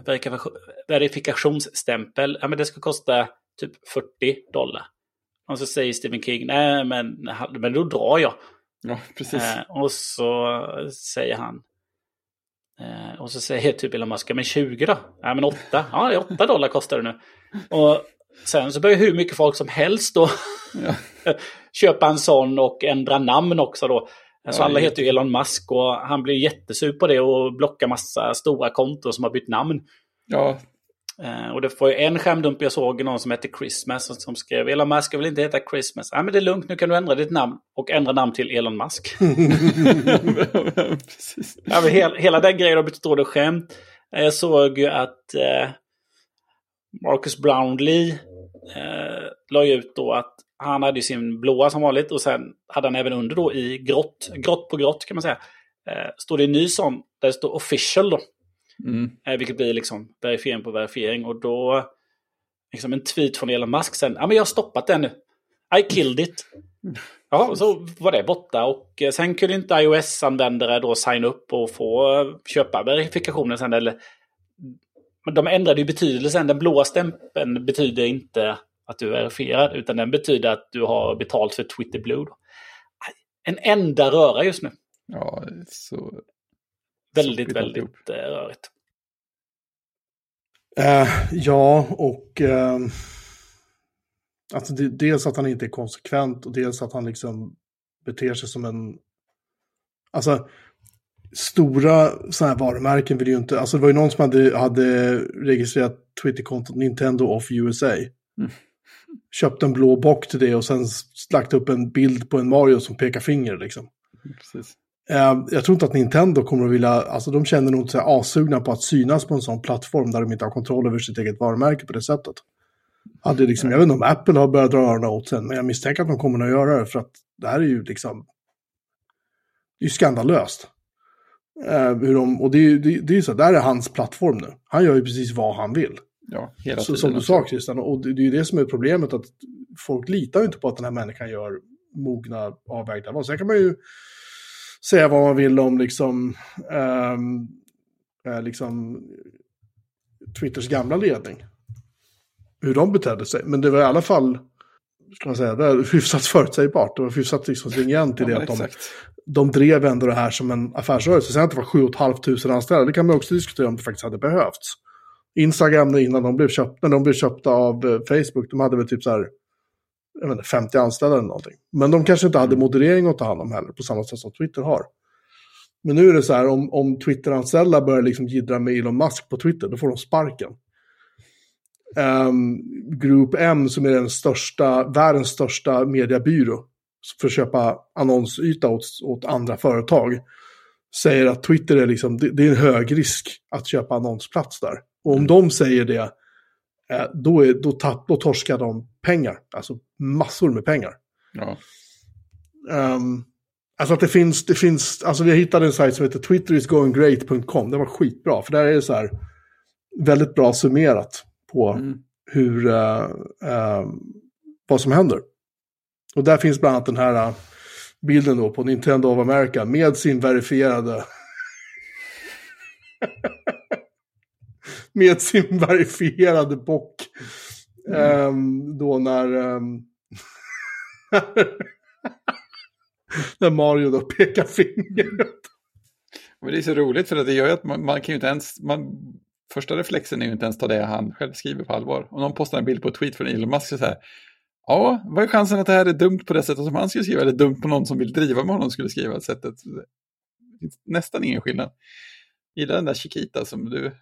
verifikationsstämpel. Ja men det ska kosta typ 40 dollar. Och så säger Stephen King, nej men, men då drar jag. Ja, precis. Eh, och så säger han, Eh, och så säger typ Elon Musk, men 20 då? Ja men 8. Ja, 8 dollar kostar det nu. Och sen så börjar hur mycket folk som helst då ja. köpa en sån och ändra namn också då. Så alla heter ju Elon Musk och han blir jättesur på det och blockar massa stora konton som har bytt namn. Ja, Eh, och det var ju en skärmdump jag såg, någon som hette Christmas, som skrev Elon Musk vill inte heta Christmas. Nej men det är lugnt, nu kan du ändra ditt namn och ändra namn till Elon Musk. precis. ja, men hela, hela den grejen har blivit dåligt skämt. Eh, Jag såg ju att eh, Marcus Brownlee eh, la ut då att han hade ju sin blåa som vanligt och sen hade han även under då i grått, grått på grått kan man säga. Eh, står det en ny sån där det står official då. Mm. Eh, vilket blir liksom verifiering på verifiering. Och då, liksom en tweet från Elon Musk sen. Ja, men jag har stoppat den nu. I killed it. Ja, så var det borta. Och eh, sen kunde inte iOS-användare då signa upp och få eh, köpa verifikationen sen. Eller, men de ändrade ju betydelsen. Den blåa stämpeln betyder inte att du är verifierad. Utan den betyder att du har betalt för Twitter Blue. Då. En enda röra just nu. Ja, så... Väldigt, alltihop. väldigt eh, rörigt. Eh, ja, och eh, alltså det, dels att han inte är konsekvent och dels att han liksom beter sig som en... Alltså, stora sådana här varumärken vill ju inte... Alltså det var ju någon som hade, hade registrerat Twitterkontot Nintendo of USA. Mm. Köpt en blå bock till det och sen lagt upp en bild på en Mario som pekar finger liksom. Precis. Eh, jag tror inte att Nintendo kommer att vilja, alltså de känner nog inte sig asugna på att synas på en sån plattform där de inte har kontroll över sitt eget varumärke på det sättet. Hade liksom, jag vet inte om Apple har börjat dra öronen åt sen, men jag misstänker att de kommer att göra det för att det här är ju liksom, det är ju skandalöst. Eh, hur de, och det är ju det, det är så, där är hans plattform nu. Han gör ju precis vad han vill. Ja, hela Så, tiden. som du sa Christian, och det, det är ju det som är problemet, att folk litar ju inte på att den här människan gör mogna, avvägda val. Sen kan man ju säga vad man vill om liksom, ehm, eh, liksom Twitters gamla ledning. Hur de betedde sig. Men det var i alla fall, ska man säga, det var hyfsat förutsägbart. Det var hyfsat liksom stringent i det att de, exakt. de drev ändå det här som en affärsrörelse. Sen att det var 7 500 anställda, det kan man också diskutera om det faktiskt hade behövts. Instagram innan de blev köpta, när de blev köpta av eh, Facebook, de hade väl typ så här, jag vet inte, 50 anställda eller någonting. Men de kanske inte hade moderering att ta hand om heller, på samma sätt som Twitter har. Men nu är det så här, om, om Twitter-anställda börjar liksom jiddra med Elon Musk på Twitter, då får de sparken. Um, Group M, som är den största, världens största mediebyrå, för att köpa annonsyta åt, åt andra företag, säger att Twitter är liksom, det, det är en hög risk att köpa annonsplats där. Och om de säger det, eh, då, är, då, tapp, då torskar de pengar, alltså massor med pengar. Ja. Um, alltså att det finns, det finns, alltså vi hittade en sajt som heter twitterisgoinggreat.com. Det var skitbra, för där är det så här väldigt bra summerat på Mm. hur, eh, eh, vad som händer. Och där finns bland annat den här eh, bilden då på Nintendo of America med sin verifierade med sin verifierade bock. Ehm, då när ehm, när Mario då pekar finger. Men det är så roligt för att det gör ju att man, man kan ju inte ens, man, första reflexen är ju inte ens ta det han själv skriver på allvar. Om någon postar en bild på ett tweet från Elon Musk så här, ja, vad är chansen att det här är dumt på det sättet som han skulle skriva eller dumt på någon som vill driva med honom skulle skriva sättet? Nästan ingen skillnad. Gillar den där Chiquita som du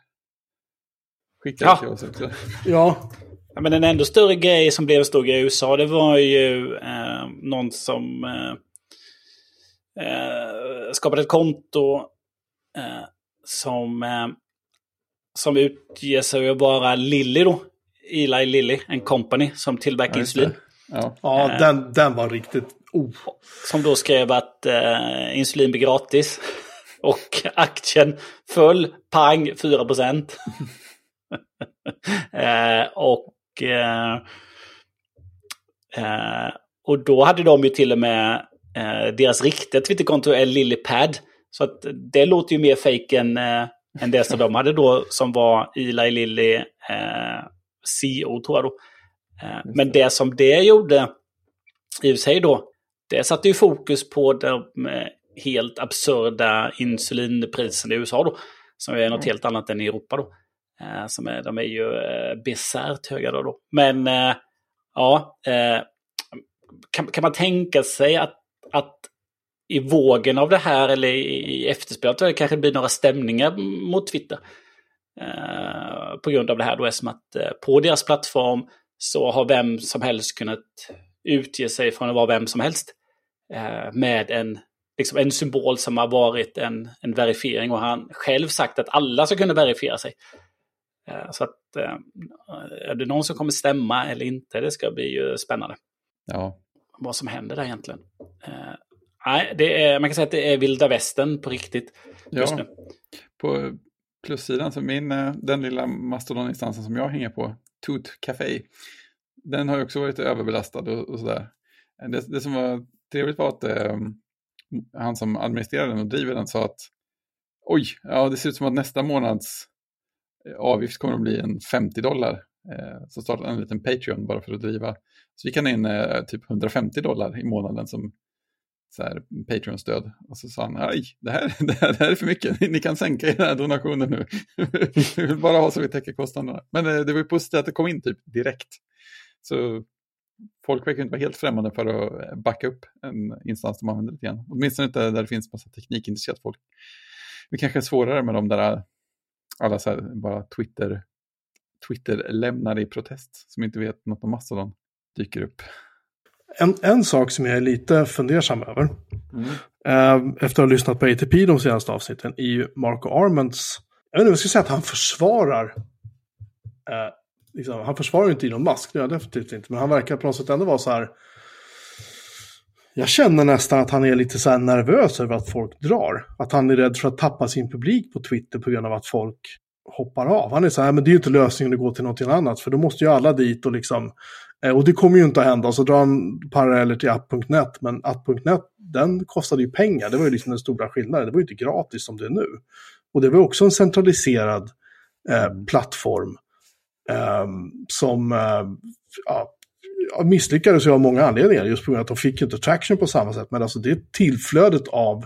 skickade Ja. till oss också. Ja, Ja, men en ändå större grej som blev en stor grej i USA, det var ju eh, någon som eh, eh, skapade ett konto eh, som, eh, som utger sig att vara Lilly då. Eli Lilly, en company som tillverkar Ja, insulin. Ja, ja Eh. den, den var riktigt... Oh. Som då skrev att eh, insulin blir gratis. Och aktien föll, pang, 4 procent. eh, och, eh, eh, och då hade de ju till och med eh, deras riktiga Twitterkonto är Lillypad. Så att det låter ju mer fake än, än det som de hade då som var Eli Lilly CO tror jag då. Men det som det gjorde i och för sig då, det satte ju fokus på de helt absurda insulinpriserna i USA då. Som är något helt annat än i Europa då. Eh, som är, de är ju eh, bisarrt höga då. då. Men eh, ja, eh, kan, kan man tänka sig att, att i vågen av det här eller i efterspelet det kanske blir några stämningar mot Twitter. Eh, på grund av det här då, som att eh, på deras plattform så har vem som helst kunnat utge sig från att vara vem som helst. Eh, med en, liksom en symbol som har varit en, en verifiering och han själv sagt att alla ska kunna verifiera sig. Eh, så att eh, är det någon som kommer stämma eller inte, det ska bli ju spännande. Ja. Vad som händer där egentligen. Eh, nej, det är, man kan säga att det är vilda västern på riktigt just Ja. nu. På plussidan, så min, den lilla mastodoninstansen som jag hänger på, Toot Café, den har ju också varit överbelastad och, och sådär. Det, det som var trevligt var att eh, han som administrerar den och driver den sa att oj, ja det ser ut som att nästa månads Eh, avgift kommer att bli en 50 dollar. Eh, så startade en liten Patreon bara för att driva. Så vi kan in eh, typ 150 dollar i månaden som Patreon-stöd. Och så sa han, aj, det här, det, här, det här är för mycket, ni kan sänka era donationer nu. vi vill bara ha så vi täcker kostnaderna. Men eh, det var ju positivt att det kom in typ direkt. Så folk verkar inte vara helt främmande för att eh, backa upp en instans de använder lite grann. Åtminstone inte där det finns massa teknikintresserat folk. Det kanske är svårare med de där alla så här, bara Twitter, Twitter-lämnare i protest som inte vet något om Mastodon dyker upp. En, en sak som jag är lite fundersam över, eh, efter att ha lyssnat på ATP de senaste avsnitten, är ju Marco Arments, jag vet inte jag ska säga att han försvarar, eh, liksom, han försvarar ju inte Elon Musk, det gör han definitivt inte, men han verkar på något sätt ändå vara så här, jag känner nästan att han är lite så här nervös över att folk drar. Att han är rädd för att tappa sin publik på Twitter på grund av att folk hoppar av. Han är så här, men det är ju inte lösningen att gå till någonting annat, för då måste ju alla dit och liksom, eh, och det kommer ju inte att hända. Och så drar han paralleller till app.net, men app.net, den kostade ju pengar. Det var ju liksom den stora skillnaden. Det var ju inte gratis som det är nu. Och det var också en centraliserad eh, plattform eh, som eh, ja, misslyckades ju av många anledningar, just på grund av att de fick inte traction på samma sätt. Men alltså det tillflödet av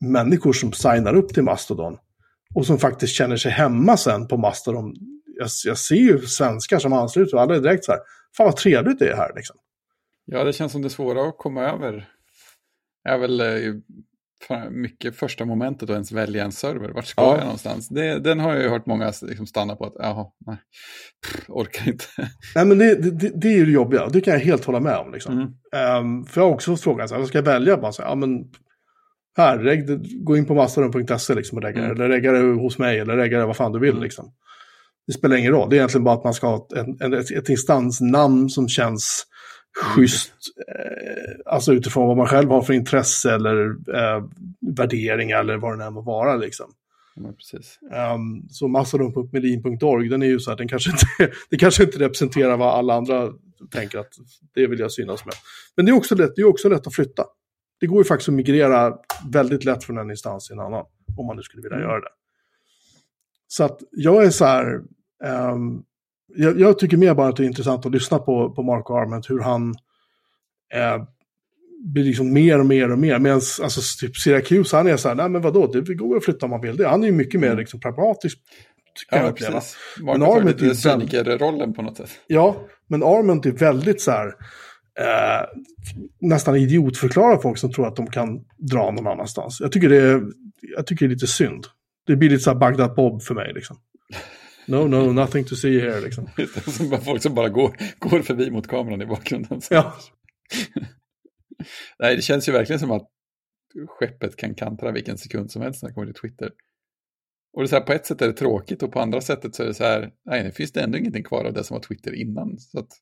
människor som signar upp till Mastodon och som faktiskt känner sig hemma sen på Mastodon. Jag, jag ser ju svenskar som ansluter och alla är direkt så här, fan vad trevligt det är här liksom. Ja, det känns som det svåra att komma över är väl eh, mycket första momentet att ens välja en server. Vart ska Ja. jag någonstans? Det, den har jag ju hört många liksom stanna på att, jaha, nej, Pff, orkar inte. Nej men det, det, det är ju det jobbiga, det kan jag helt hålla med om. Liksom. Mm. Ehm, för jag har också fått frågan, så här, ska jag välja? Bara så här, ja, men, här, reg, gå in på mastodon.se liksom, och regga. Mm. Eller regga det hos mig, eller regga det vad fan du vill. Mm. Liksom. Det spelar ingen roll, det är egentligen bara att man ska ha ett, ett, ett instansnamn som känns schysst. Eh, alltså utifrån vad man själv har för intresse eller eh, värderingar eller vad det än må vara. Liksom. Ja, precis. Um, så mastodon.medin.org, den är ju så här, den kanske inte, det kanske inte representerar vad alla andra tänker att det vill jag synas med. Men det är också lätt, det är också lätt att flytta. Det går ju faktiskt att migrera väldigt lätt från en instans till en annan, om man nu skulle vilja Mm. göra det. Så att jag är så här, ehm, jag, jag tycker mer bara att det är intressant att lyssna på, på Mark Arment, hur han eh, blir liksom mer och mer och mer. Medan alltså, typ Syracuse, han är så här, nej men vadå, det går att flytta om man vill det. Han är ju mycket mer liksom, pragmatisk, kan jag Ja, uppleva. precis. Men Arment är ju lite väldigt- cyniker-rollen på något sätt. Ja, men Arment är väldigt så här, eh, nästan idiotförklarar folk som tror att de kan dra någon annanstans. Jag tycker det är, jag tycker det är lite synd. Det blir lite så här Bagdad Bob för mig liksom. No, no, nothing to see here liksom. Som bara folk som bara går, går förbi mot kameran i bakgrunden. Ja, Nej, det känns ju verkligen som att skeppet kan kantra vilken sekund som helst när det kommer till Twitter. Och det är så här, på ett sätt är det tråkigt och på andra sättet så är det så här, nej, det finns det ändå ingenting kvar av det som var Twitter innan. Så att,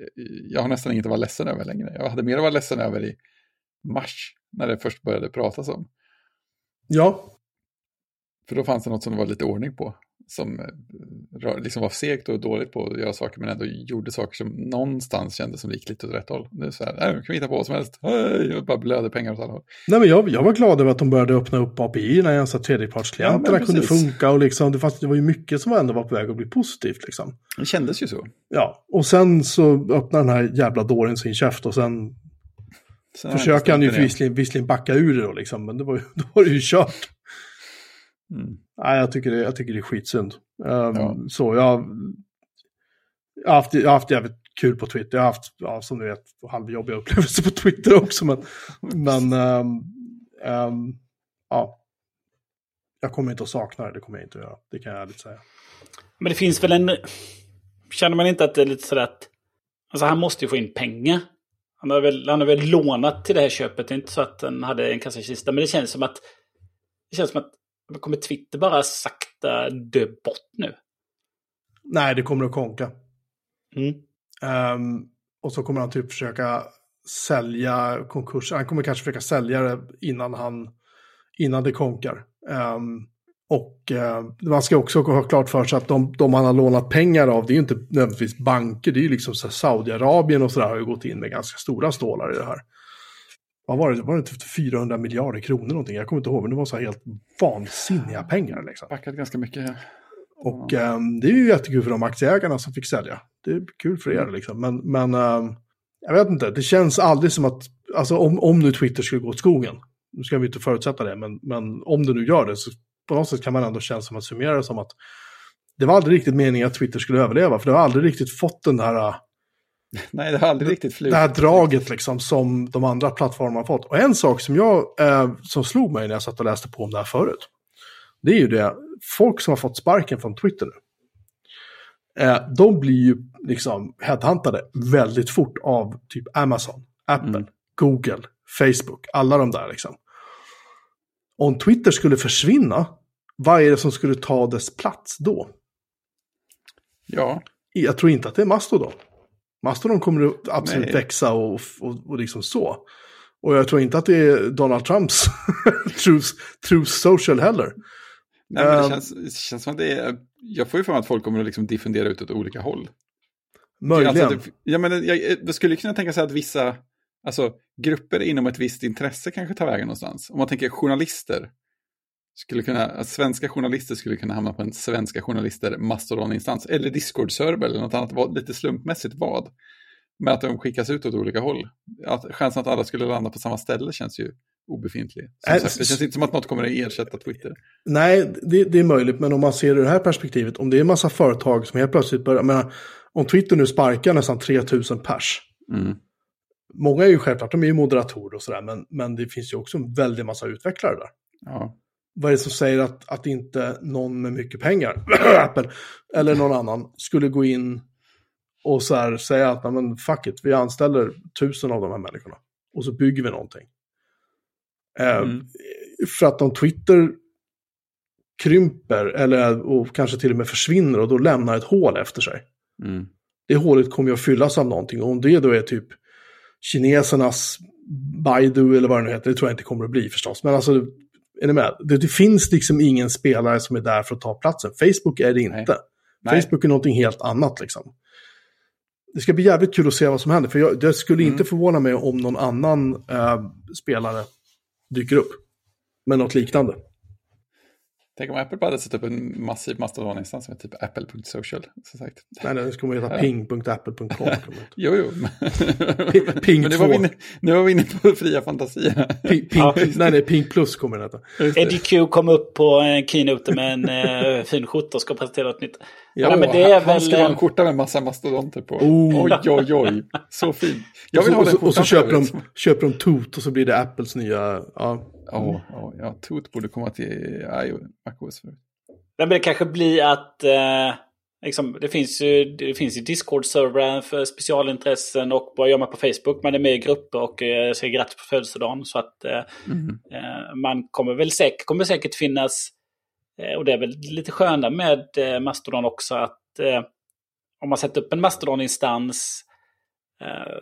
eh, jag har nästan inget att vara ledsen över längre. Jag hade mer att vara ledsen över i mars, när det först började pratas om. ja, För då fanns det något som det var lite ordning på. Som eh, liksom var segt och dåligt på att göra saker men ändå gjorde saker som någonstans kändes som gick lite åt rätt håll. Är så här, nej, nu kan vi hitta på vad som helst. Hej, och bara blöder pengar åt alla håll. Nej, men jag, jag var glad över att de började öppna upp API när jag sa Ja, tredjepartsklienterna men kunde funka och liksom, det, fanns, det var ju mycket som ändå var på väg att bli positivt liksom. Det kändes ju så. Ja, och sen så öppnar den här jävla dåren sin käft och sen Sen jag försöker han ju visserligen, visserligen backa ur det då liksom, men det var, då var det ju kört. Mm. Nej, jag tycker det, jag tycker det är skitsynd. Um, Ja. Så jag, jag, har haft, jag har haft jävligt kul på Twitter. Jag har haft, ja, som du vet, halvjobbiga upplevelser på Twitter också. Men, men um, um, ja, jag kommer inte att sakna det. Det kommer jag inte att göra. Det kan jag ärligt säga. Men det finns väl en... Känner man inte att det är lite sådär att... Alltså han måste ju få in pengar. Han har väl, han har väl lånat till det här köpet. Det är inte så att han hade en kassakista. Men det känns som att... Det känns som att... Kommer Twitter bara sakta dö bort nu? Nej, det kommer att konka. Mm. Um, och så kommer han typ försöka sälja konkurs. Han kommer kanske försöka sälja det innan, han, innan det konkar. Um, och uh, man ska också ha klart för sig att de, de han har lånat pengar av, det är ju inte nödvändigtvis banker, det är ju liksom Saudiarabien och sådär har ju gått in med ganska stora stålar i det här. Vad var det? Var det inte 400 miljarder kronor någonting? Jag kommer inte ihåg, men det var så här helt vansinniga pengar. Liksom. Backat ganska mycket. Och um, det är ju jättekul för de aktieägarna som fick sälja. Det är kul för er liksom. Men, men um, jag vet inte, det känns aldrig som att, alltså om, om nu Twitter skulle gå åt skogen, nu ska vi inte förutsätta det, men, men om det nu gör det så på något sätt kan man ändå känna som att summera det som att det var aldrig riktigt meningen att Twitter skulle överleva, för det har aldrig riktigt fått den här... Nej, det har aldrig riktigt flugit. Det här draget liksom som de andra plattformarna har fått. Och en sak som jag, eh, som slog mig när jag satt och läste på om det här förut, det är ju det, folk som har fått sparken från Twitter nu, eh, de blir ju liksom headhuntade väldigt fort av typ Amazon, Apple, mm. Google, Facebook, alla de där liksom. Om Twitter skulle försvinna, vad är det som skulle ta dess plats då? Ja. Jag tror inte att det är Mastodon. Mastodon kommer att absolut Nej. växa och, och, och liksom så. Och jag tror inte att det är Donald Trumps Truth, Truth Social heller. Nej, men det, ehm. känns, det känns som att det är, jag får ju för mig att folk kommer att liksom diffundera ut åt olika håll. Möjligen. Alltså, jag, menar, jag, jag skulle kunna tänka sig att vissa alltså, grupper inom ett visst intresse kanske tar vägen någonstans. Om man tänker journalister, skulle kunna, att svenska journalister skulle kunna hamna på en svenska journalister mastodoninstans eller Discord-server eller något annat, lite slumpmässigt vad. Men att de skickas ut åt olika håll. Att chansen att alla skulle landa på samma ställe känns ju obefintlig. Äh, sagt, det känns inte som att något kommer att ersätta Twitter. Nej, det, det, är möjligt, men om man ser det ur det här perspektivet, om det är en massa företag som helt plötsligt börjar, menar, om Twitter nu sparkar nästan 3000 pers, mm. många är ju självklart, de är ju moderatorer och sådär, men, men det finns ju också en väldig massa utvecklare där. Ja. Vad är det som säger att, att inte någon med mycket pengar, Apple, eller någon annan, skulle gå in och så här säga att men fuck it, vi anställer tusen av de här människorna. Och så bygger vi någonting. Eh, mm. För att om Twitter krymper eller och kanske till och med försvinner och då lämnar ett hål efter sig. Mm. Det hålet kommer ju att fyllas av någonting. Och om det då är typ kinesernas Baidu eller vad det nu heter, det tror jag inte kommer att bli förstås. Men alltså, är ni med? Det, det finns liksom ingen spelare som är där för att ta platsen. Facebook är det inte. Nej. Facebook är någonting helt annat liksom det ska bli jävligt kul att se vad som händer. För jag, det skulle mm. inte förvåna mig om någon annan äh, spelare dyker upp med något liknande. Tänk om Apple bara hade satt upp en massiv mastodoninstans som är typ apple.social. sagt. Nej, nej, det skulle man heta ping.apple.com. jo, jo. ping Men nu var, vi inne, nu var vi inne på fria fantasier. Ping, ping, ja. Nej, nej, Ping Plus kommer den heta. Eddie Q kom upp på en keynote med en äh, fin skjorta och ska presentera något nytt. Ja, ja men det är han, väl... Han skulle ha en skjorta med massa mastodonter på. Oh. Oj, oj, oj. Så fin. Jag vill och så, ha den och så, och så köper, de, köper de Toot och så blir det Apples nya... Ja. Oh, oh, ja, Toot borde komma till förut. Nej, men det kanske blir att eh, liksom, det finns ju, det finns ju Discord-servrar för specialintressen och vad gör man på Facebook? Man är med i grupper och eh, säger grattis på födelsedagen. Så att eh, mm. eh, man kommer väl säkert, kommer säkert finnas, eh, och det är väl lite sköna med eh, Mastodon också, att om man sätter upp en Mastodon-instans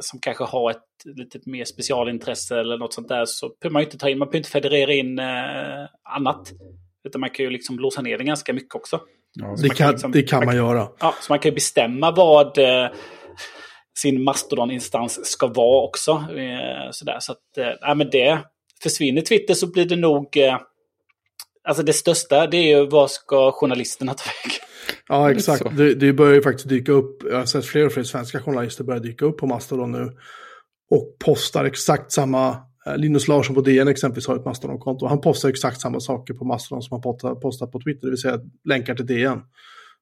som kanske har ett lite mer specialintresse eller något sånt där så behöver man inte ta in, man behöver inte federera in eh, annat. Utan man kan ju liksom låsa ner det ganska mycket också. Ja, det, kan, liksom, det kan man göra. Ja, så man kan ju bestämma vad eh, sin Mastodon-instans ska vara också. Eh, sådär, så att, eh, men det, försvinner Twitter så blir det nog... Eh, alltså det största det är ju vad ska journalisterna ta vägen? Ja, exakt. Det, det, börjar ju faktiskt dyka upp. Jag har sett fler och fler svenska journalister börja dyka upp på Mastodon nu. Och postar exakt samma. Eh, Linus Larsson på DN exempelvis har ett Mastodon-konto. Han postar exakt samma saker på Mastodon som han postar, postar på Twitter. Det vill säga länkar till DN.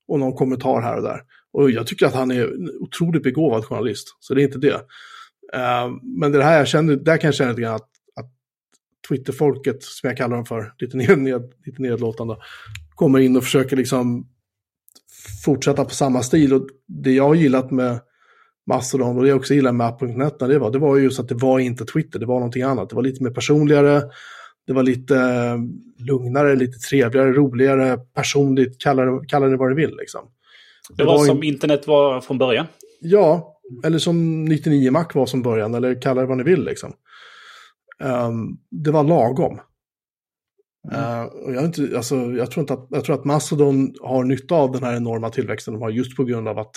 Och någon kommentar här och där. Och jag tycker att han är en otroligt begåvad journalist, så det är inte det. Uh, men det här jag känner, där kan jag känna lite grann att, att Twitterfolket, som jag kallar dem för, lite, ned, ned, lite nedlåtande, kommer in och försöker liksom fortsätta på samma stil. Och det jag har gillat med Mastodon och det jag också gillar med app.net det var, det var just att det var inte Twitter, det var någonting annat. Det var lite mer personligare, det var lite eh, lugnare, lite trevligare, roligare, personligt, kalla det, kalla det vad du vill. Liksom. Det, det var, var, som in... internet var från början? Ja, eller som 99 Mac var som början, eller kalla det vad ni vill. Liksom. Um, det var lagom. Mm. Uh, och jag, inte, alltså, jag, tror inte att, jag tror att Mastodon har nytta av den här enorma tillväxten de har just på grund av att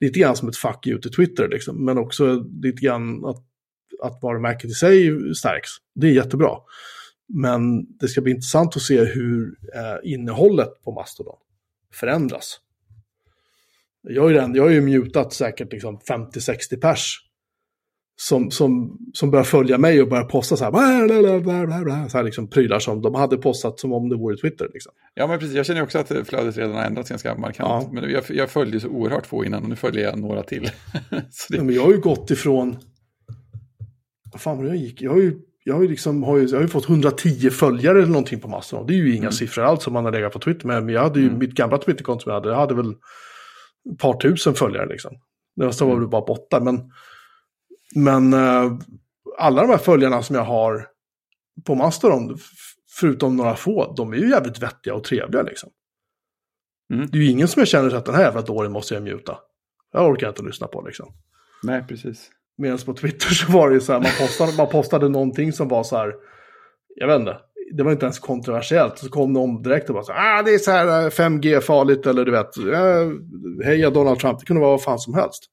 lite grann som ett fuck you till Twitter, liksom, men också lite grann att, att varumärket i sig stärks. Det är jättebra. Men det ska bli intressant att se hur eh, innehållet på Mastodon förändras. Jag har ju, den, jag har ju mutat säkert liksom 50-60 pers som, som, som börjar följa mig och börjar posta så här, blablabla, så här liksom prylar som de hade postat som om det vore Twitter. Liksom. Ja, men precis. Jag känner också att flödet redan har ändrats ganska markant. Ja. Men jag, jag följde så oerhört få innan och nu följer jag några till. det... ja, men jag har ju gått ifrån... Vad fan var det jag gick? Jag har ju, jag har ju, liksom, har ju, jag har ju fått 110 följare eller någonting på Mastodon. Det är ju inga mm. siffror alls som man har legat på Twitter med. Men jag hade ju mm. mitt gamla Twitterkonto som jag hade, jag hade väl ett par tusen följare liksom. Nästa var det bara borta. Men men uh, alla de här följarna som jag har på Mastodon, förutom några få, de är ju jävligt vettiga och trevliga liksom. Mm. Det är ju ingen som jag känner att den här jävla dåren måste jag muta. Jag orkar inte lyssna på liksom. Nej, precis. Medan på Twitter så var det ju så här, man postade, man postade någonting som var så här, jag vet inte, det var inte ens kontroversiellt. Så kom någon direkt och bara så här, ah, det är så här 5G farligt eller du vet, eh, heja Donald Trump, det kunde vara vad fan som helst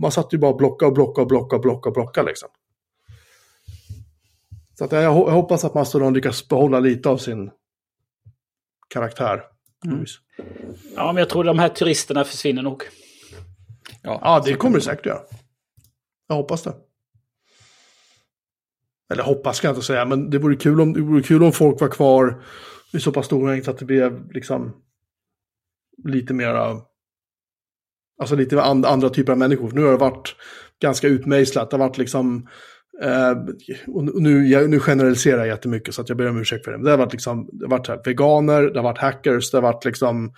man satt ju bara och blocka och blocka och blocka och blocka och blocka liksom. Så att jag, jag hoppas att Mastodon lyckas behålla lite av sin karaktär. Mm. Ja, men jag tror de här turisterna försvinner nog. Ja, ja det kommer det säkert göra. Jag hoppas det. Eller hoppas ska jag inte säga, men det vore kul om, det vore kul om folk var kvar i så pass stor mängd så att det blev liksom lite mera Alltså lite and, andra typer av människor. nu har det varit ganska utmejslat. Det har varit liksom... Uh, och nu, jag, nu generaliserar jag jättemycket så att jag ber om ursäkt för det. Men det har varit, liksom, det har varit veganer, det har varit hackers, det har varit liksom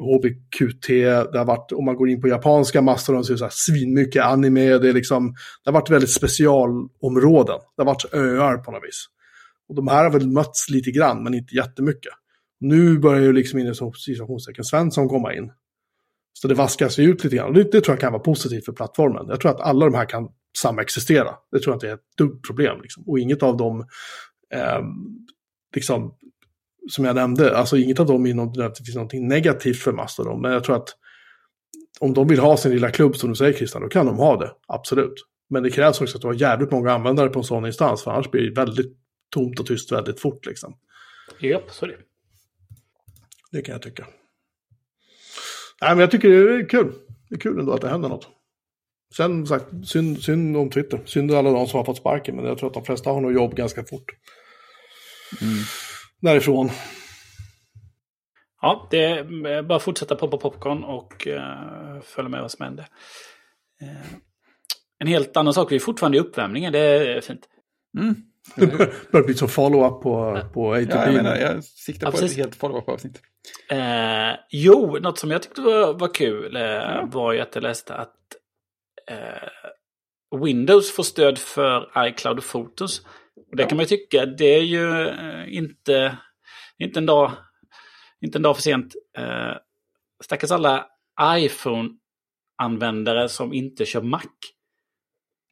HBQT, det har varit, om man går in på japanska massor, så är det så här svinmycket anime, det, är liksom, det har varit väldigt specialområden. Det har varit öar på något vis. Och de här har väl mötts lite grann, men inte jättemycket. Nu börjar ju liksom in i situationstecken Svensson komma in. Så det vaskas ut lite grann. Det, det, tror jag kan vara positivt för plattformen. Jag tror att alla de här kan samexistera. Det tror jag inte är ett dugg problem. Liksom. Och inget av dem, eh, liksom, som jag nämnde, alltså inget av dem är något, det finns någonting negativt för Mastodon. Men jag tror att om de vill ha sin lilla klubb, som du säger Christian, då kan de ha det. Absolut. Men det krävs också att du har jävligt många användare på en sån instans, för annars blir det väldigt tomt och tyst väldigt fort. Liksom. Japp, så är det. Det kan jag tycka. Nej, men jag tycker det är kul. Det är kul ändå att det händer något. Sen sagt, synd, synd om Twitter. Synd alla de som har fått sparken. Men jag tror att de flesta har nog jobb ganska fort. Mm. Därifrån. Ja, det är bara att fortsätta poppa popcorn och uh, följa med vad som händer. Uh, en helt annan sak, vi är fortfarande i uppvärmningen. Det är fint. Mm. Det börjar bli som follow-up på, på ATP. Ja, jag, menar, jag siktar på ja, ett helt follow-up avsnitt. Eh, jo, något som jag tyckte var, var kul eh, ja. var ju att jag läste att eh, Windows får stöd för iCloud Photos. Och det ja. kan man ju tycka, det är ju eh, inte, inte, en, dag, inte en dag för sent. Eh, stackars alla iPhone-användare som inte kör Mac.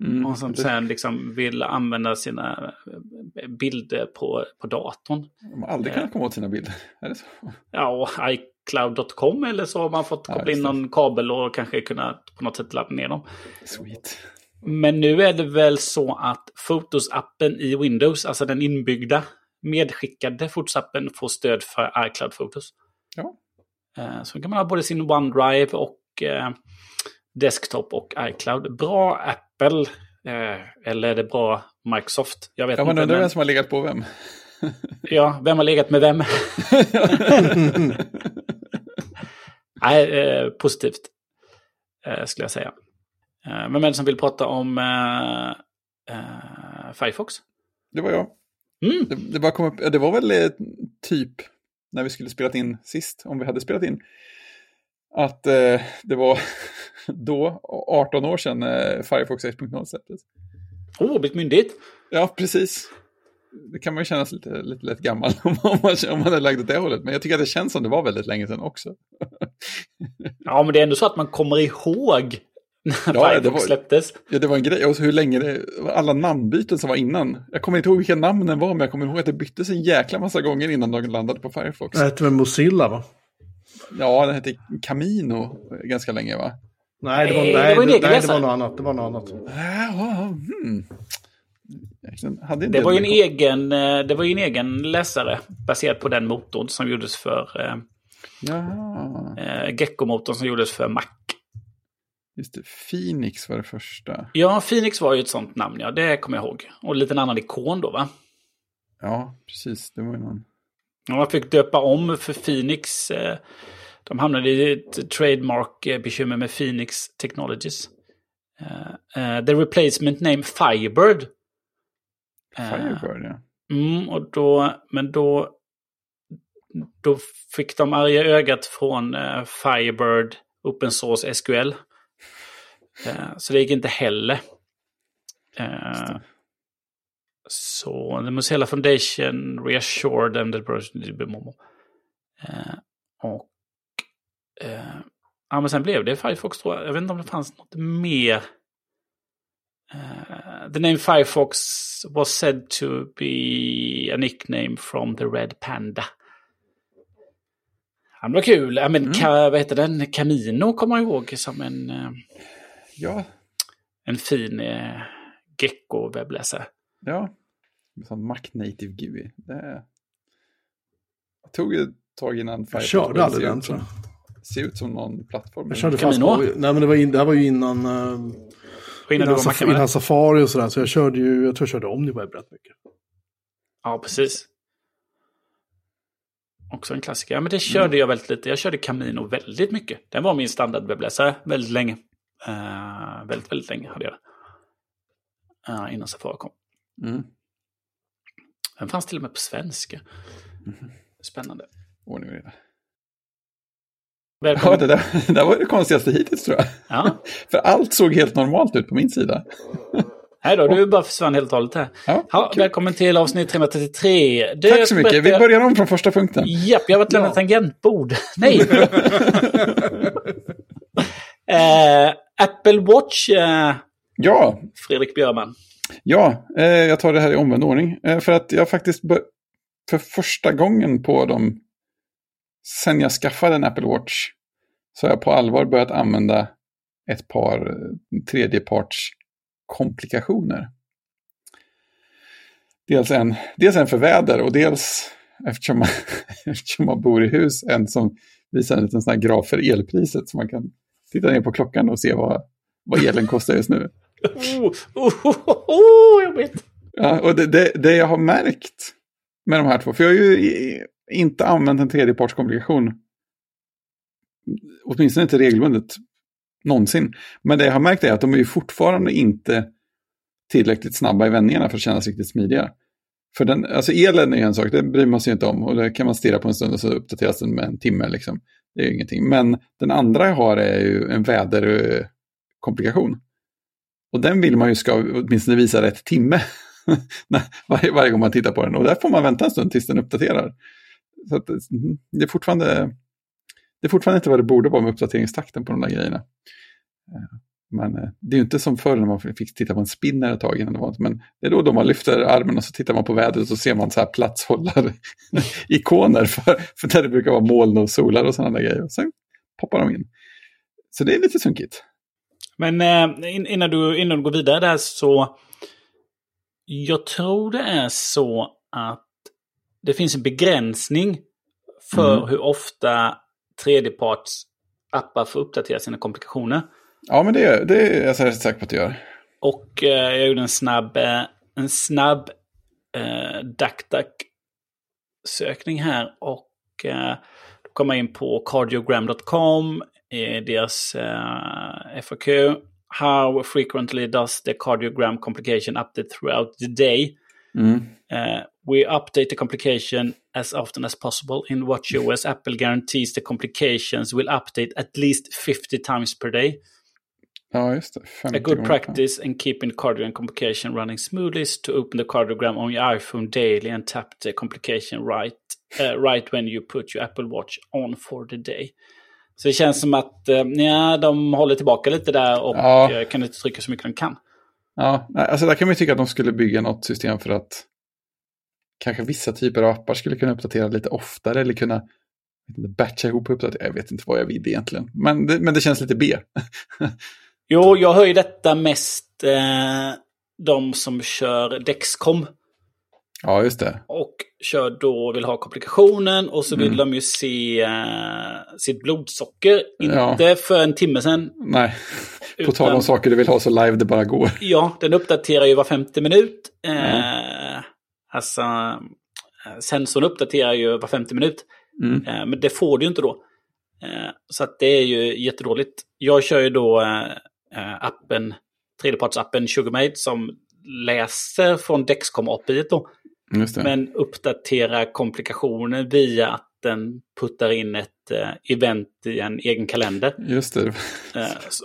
Mm. Och som sen liksom vill använda sina eh, bilder på, på datorn. De har aldrig kunnat komma åt sina bilder, är det så? Ja, och iCloud.com eller så har man fått koppla ja, in någon kabel och kanske kunnat på något sätt ladda ner dem. Sweet. Men nu är det väl så att Fotos-appen i Windows, alltså den inbyggda medskickade Fotos-appen får stöd för iCloud Photos. Ja. Eh, så kan man ha både sin OneDrive och eh, Desktop och iCloud. Bra Apple, eh, eller är det bra Microsoft? Jag vet ja, men inte. Undrar vem som har legat på vem. ja, vem har legat med vem? Nej, eh, positivt. Eh, skulle jag säga. Eh, vem är det som vill prata om eh, eh, Firefox? Det var jag. Mm. Det, det, bara kom upp, det var väl eh, typ när vi skulle spelat in sist, om vi hade spelat in. Att eh, det var då, 18 år sedan, eh, Firefox 1.0 släpptes. Åh, oh, myndigt. Ja, precis. Det kan man ju känna sig lite, lite lätt gammal om man, om man är lagd åt det hållet. Men jag tycker att det känns som det var väldigt länge sedan också. ja, men det är ändå så att man kommer ihåg när Ja, Firefox det var- släpptes. Ja, det var en grej. Och hur länge det, alla namnbyten som var innan. Jag kommer inte ihåg vilka namnen var, men jag kommer ihåg att det byttes en jäkla massa gånger innan de landade på Firefox. Det hette väl Mozilla va? Ja, den hette Camino ganska länge, va? Nej, det var, Nej, det var det, nej, det var något annat. Det var något annat. Ja, hmm. Hade inte Det var ju en egen, eh, det var ju en egen läsare baserat på den motorn som gjordes för eh, eh, Gecko-motorn som gjordes för Mac. just det. Phoenix var det första. Ja, Phoenix var ju ett sånt namn, ja. Det kommer jag ihåg. Och en liten annan ikon då, va? Ja, precis. Det var ju någon. Och man fick döpa om för Phoenix. Eh, de hamnade i ett trademark-bekymmer med Phoenix Technologies. Eh, eh, the replacement name Firebird. Eh, Firebird, ja. Mm, och då, men då, då fick de arga ögat från eh, Firebird Open Source SQL. Eh, så det gick inte heller. Eh, så the Mozilla Foundation reassured them that eh, Och eh, ja, men sen blev det Firefox tror jag. Jag vet inte om det fanns något mer. Uh, the name Firefox was said to be a nickname from the Red Panda. Ja, men var kul. Ja, men, ka, vad heter den? Camino kommer jag ihåg som en, eh, Ja, en fin eh, gecko-webbläsare. ja. Sån Mac Native GUI. Det tog ett tag innan Jag Firefox körde började aldrig den tror som- jag. Se ut som någon plattform. Jag körde fast på, nej men det, var in, det här var ju innan, uh, Och innan du innan, var saf, innan Safari och sådär. Så jag körde ju, jag tror jag körde OmniWeb rätt mycket. Ja, precis. Också en klassiker. Ja, men det körde jag väldigt lite. Jag körde Camino väldigt mycket. Den var min standardwebbläsare väldigt länge. Uh, väldigt, väldigt länge hade jag det. Uh, innan Safari kom. Mm. Den fanns till och med på svenska. Spännande. Ordning och reda. Välkommen. Ja, det där, det var det konstigaste hittills tror jag. Ja. För allt såg helt normalt ut på min sida. Hej då, du bara försvann helt och hållet här. Ja, kul. välkommen till avsnitt 333. Du, Tack så mycket. Vi berätta- börjar om från första punkten. Japp, jag har varit lämnat Ja. tangentbord. Nej! eh, Apple Watch, eh, Ja, Fredrik Björman. ja eh, jag tar det här i omvänd ordning. Eh, för att jag faktiskt för första gången på dem, sen jag skaffade en Apple Watch, så har jag på allvar börjat använda ett par tredjeparts komplikationer. Dels en, dels en för väder och dels eftersom man, eftersom man bor i hus, en som visar en liten sån här graf för elpriset så man kan titta ner på klockan och se vad, vad elen kostar just nu. Oh, oh, oh, oh, jag vet. Ja, och det, det, det jag har märkt med de här två, för jag har ju inte använt en tredjepartskomplikation, åtminstone inte regelbundet, någonsin. Men det jag har märkt är att de är ju fortfarande inte tillräckligt snabba i vändningarna för att kännas riktigt smidiga. För den, alltså elen är en sak, det bryr man sig inte om och det kan man stirra på en stund och så uppdateras den med en timme. Liksom. Det är ju ingenting. Men den andra jag har är ju en väderkomplikation. Och den vill man ju ska åtminstone visa rätt timme varje, varje gång man tittar på den. Och där får man vänta en stund tills den uppdaterar. Så att, mm, det, är fortfarande, det är fortfarande inte vad det borde vara med uppdateringstakten på de där grejerna. Eh, men eh, det är ju inte som förr när man fick titta på en spinner ett tag innan det var. Men det är då, då man lyfter armen och så tittar man på vädret och så ser man så här platshållare, ikoner, för, för där det brukar vara moln och solar och sådana där grejer. Och sen poppar de in. Så det är lite sunkigt. Men eh, innan, du, innan du går vidare där så... Jag tror det är så att det finns en begränsning för Mm. hur ofta tredjeparts appar får uppdatera sina komplikationer. Ja, men det, det är jag rätt säker på att det gör. Och eh, jag gjorde en snabb, eh, en snabb eh, DuckDuck-sökning här. Och eh, då komma in på cardiogram.com, eh, deras eh, FAQ. How frequently does the cardiogram complication update throughout the day? Mm. Uh, we update the complication as often as possible. In WatchOS, Apple guarantees the complications will update at least 50 times per day. Ja, just det. A 50 good practice in keeping the cardiogram complication running smoothly is to open the cardiogram on your iPhone daily and tap the complication right, uh, right when you put your Apple Watch on for the day. Så det känns som att uh, ja, de håller tillbaka lite där och Ja. eh, kan inte trycka så mycket de kan. Ja, alltså där kan man ju tycka att de skulle bygga något system för att kanske vissa typer av appar skulle kunna uppdatera lite oftare eller kunna batcha ihop uppdateringar. Jag vet inte vad jag vill egentligen. Men det, men det känns lite B. Jo, jag hör ju detta mest eh, de som kör Dexcom Ja, just det. och kör då vill ha komplikationen och så vill Mm. de ju se eh, sitt blodsocker. Ja. Inte för en timme sedan. Nej, på Utan- tal om saker du vill ha så live det bara går. Ja, den uppdaterar ju var femte minut. Eh, Alltså, eh, sensorn uppdaterar ju var femte minut. Mm. Eh, men det får du ju inte då. Eh, så att det är ju jättedåligt. Jag kör ju då eh, appen, tredjepartsappen Sugarmate som läser från Dexcom API då. Men uppdaterar komplikationer via att den puttar in ett event i en egen kalender. Just det.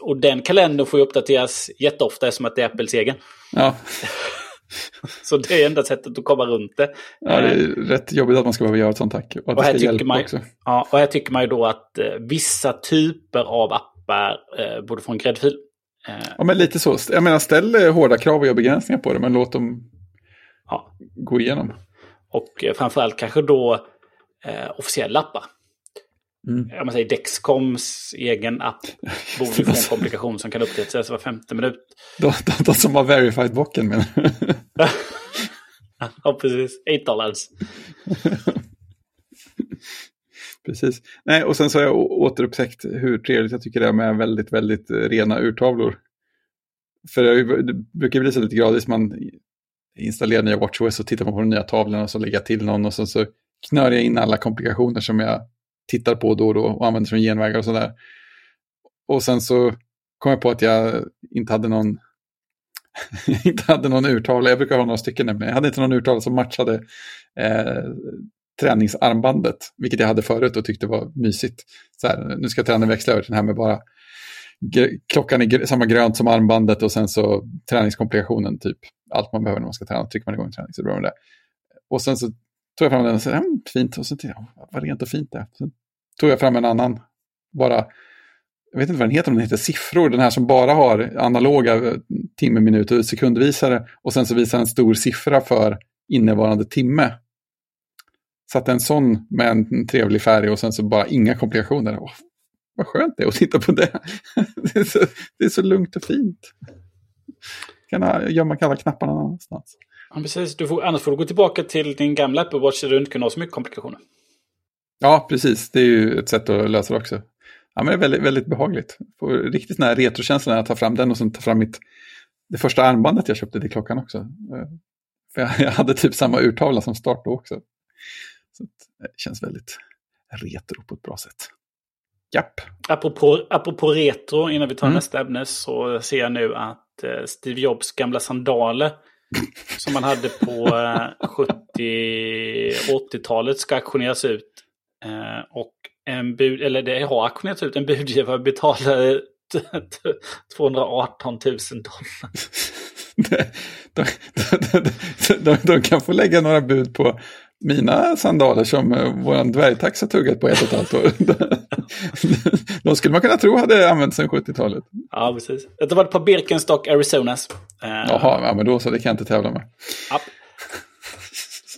Och den kalendern får ju uppdateras jätteofta eftersom att det är Apples egen. Ja. Så det är enda sättet att komma runt det. ja, det är rätt jobbigt att man ska behöva göra ett sånt tack. Och Och här tycker man, också. ja, och här tycker man ju då att eh, vissa typer av appar eh, borde få en gräddfil. Eh, Ja, men lite så. Jag menar, ställ eh, hårda krav och gör begränsningar på det, men låt dem ja. gå igenom. Och eh, framförallt kanske då eh, officiella appar. Mm. Om man säger Dexcoms egen app borde få en komplikation som kan uppdateras var femte minut. De, de, de som har verified-bocken menar du? ja, precis. 8 dollars. Precis. Nej, och sen så har jag återupptäckt hur trevligt jag tycker det är med väldigt, väldigt eh, rena urtavlor. För det brukar bli så lite gradvis, man installerar nya WatchOS och tittar man på de nya tavlorna och så lägger jag till någon och sen så knör jag in alla komplikationer som jag tittar på då och då och använder som genvägar och sådär. Och sen så kom jag på att jag inte hade någon inte hade någon urtavla, jag brukar ha några stycken nämligen. Jag hade inte någon urtavla som matchade eh, träningsarmbandet, vilket jag hade förut och tyckte var mysigt. Så här, nu ska jag träna växla över till den här med bara gr- klockan är gr- samma grönt som armbandet och sen så träningskomplikationen, typ allt man behöver när man ska träna, trycker man igång träning så är det bra med det. Och sen så tog jag fram den och sa, mm, fint, och så tänkte jag, vad rent och fint det är. Sen tog jag fram en annan, bara, jag vet inte vad den heter, om den heter siffror, den här som bara har analoga eh, timme, minut och sekundvisare och sen så visar en stor siffra för innevarande timme. Satte en sån med en trevlig färg och sen så bara inga komplikationer. Åh, vad skönt det är att titta på det. Det är så, det är så lugnt och fint. Kan gömma alla knapparna någon annanstans. Ja, precis. Du får, annars får du gå tillbaka till din gamla Apple Watch där du inte kunde ha så mycket komplikationer. Ja, precis. Det är ju ett sätt att lösa det också. Ja, men det är väldigt, väldigt behagligt. Får riktigt sån här retrokänsla när jag tar fram den och sen tar fram mitt, det första armbandet jag köpte till klockan också. Eh, För jag, jag hade typ samma urtavla som start då också. Så att det känns väldigt retro på ett bra sätt. Japp. Apropå, apropå retro, innan vi tar Mm. nästa ämne, så ser jag nu att eh, Steve Jobs gamla sandaler som man hade på eh, 70-80-talet ska auktioneras ut. Eh, och en bud, eller det har auktionerats ut, en budgivare betalade 218 000 dollar. De, de, de, de, de kan få lägga några bud på mina sandaler som eh, våran dvärgtax har tuggat på ett och ett halvt år. De skulle man kunna tro hade använts sedan 70-talet. Ja, precis. Det var på Birkenstock Arizonas. Eh, Jaha, ja, men då så, det kan jag inte tävla med. ja.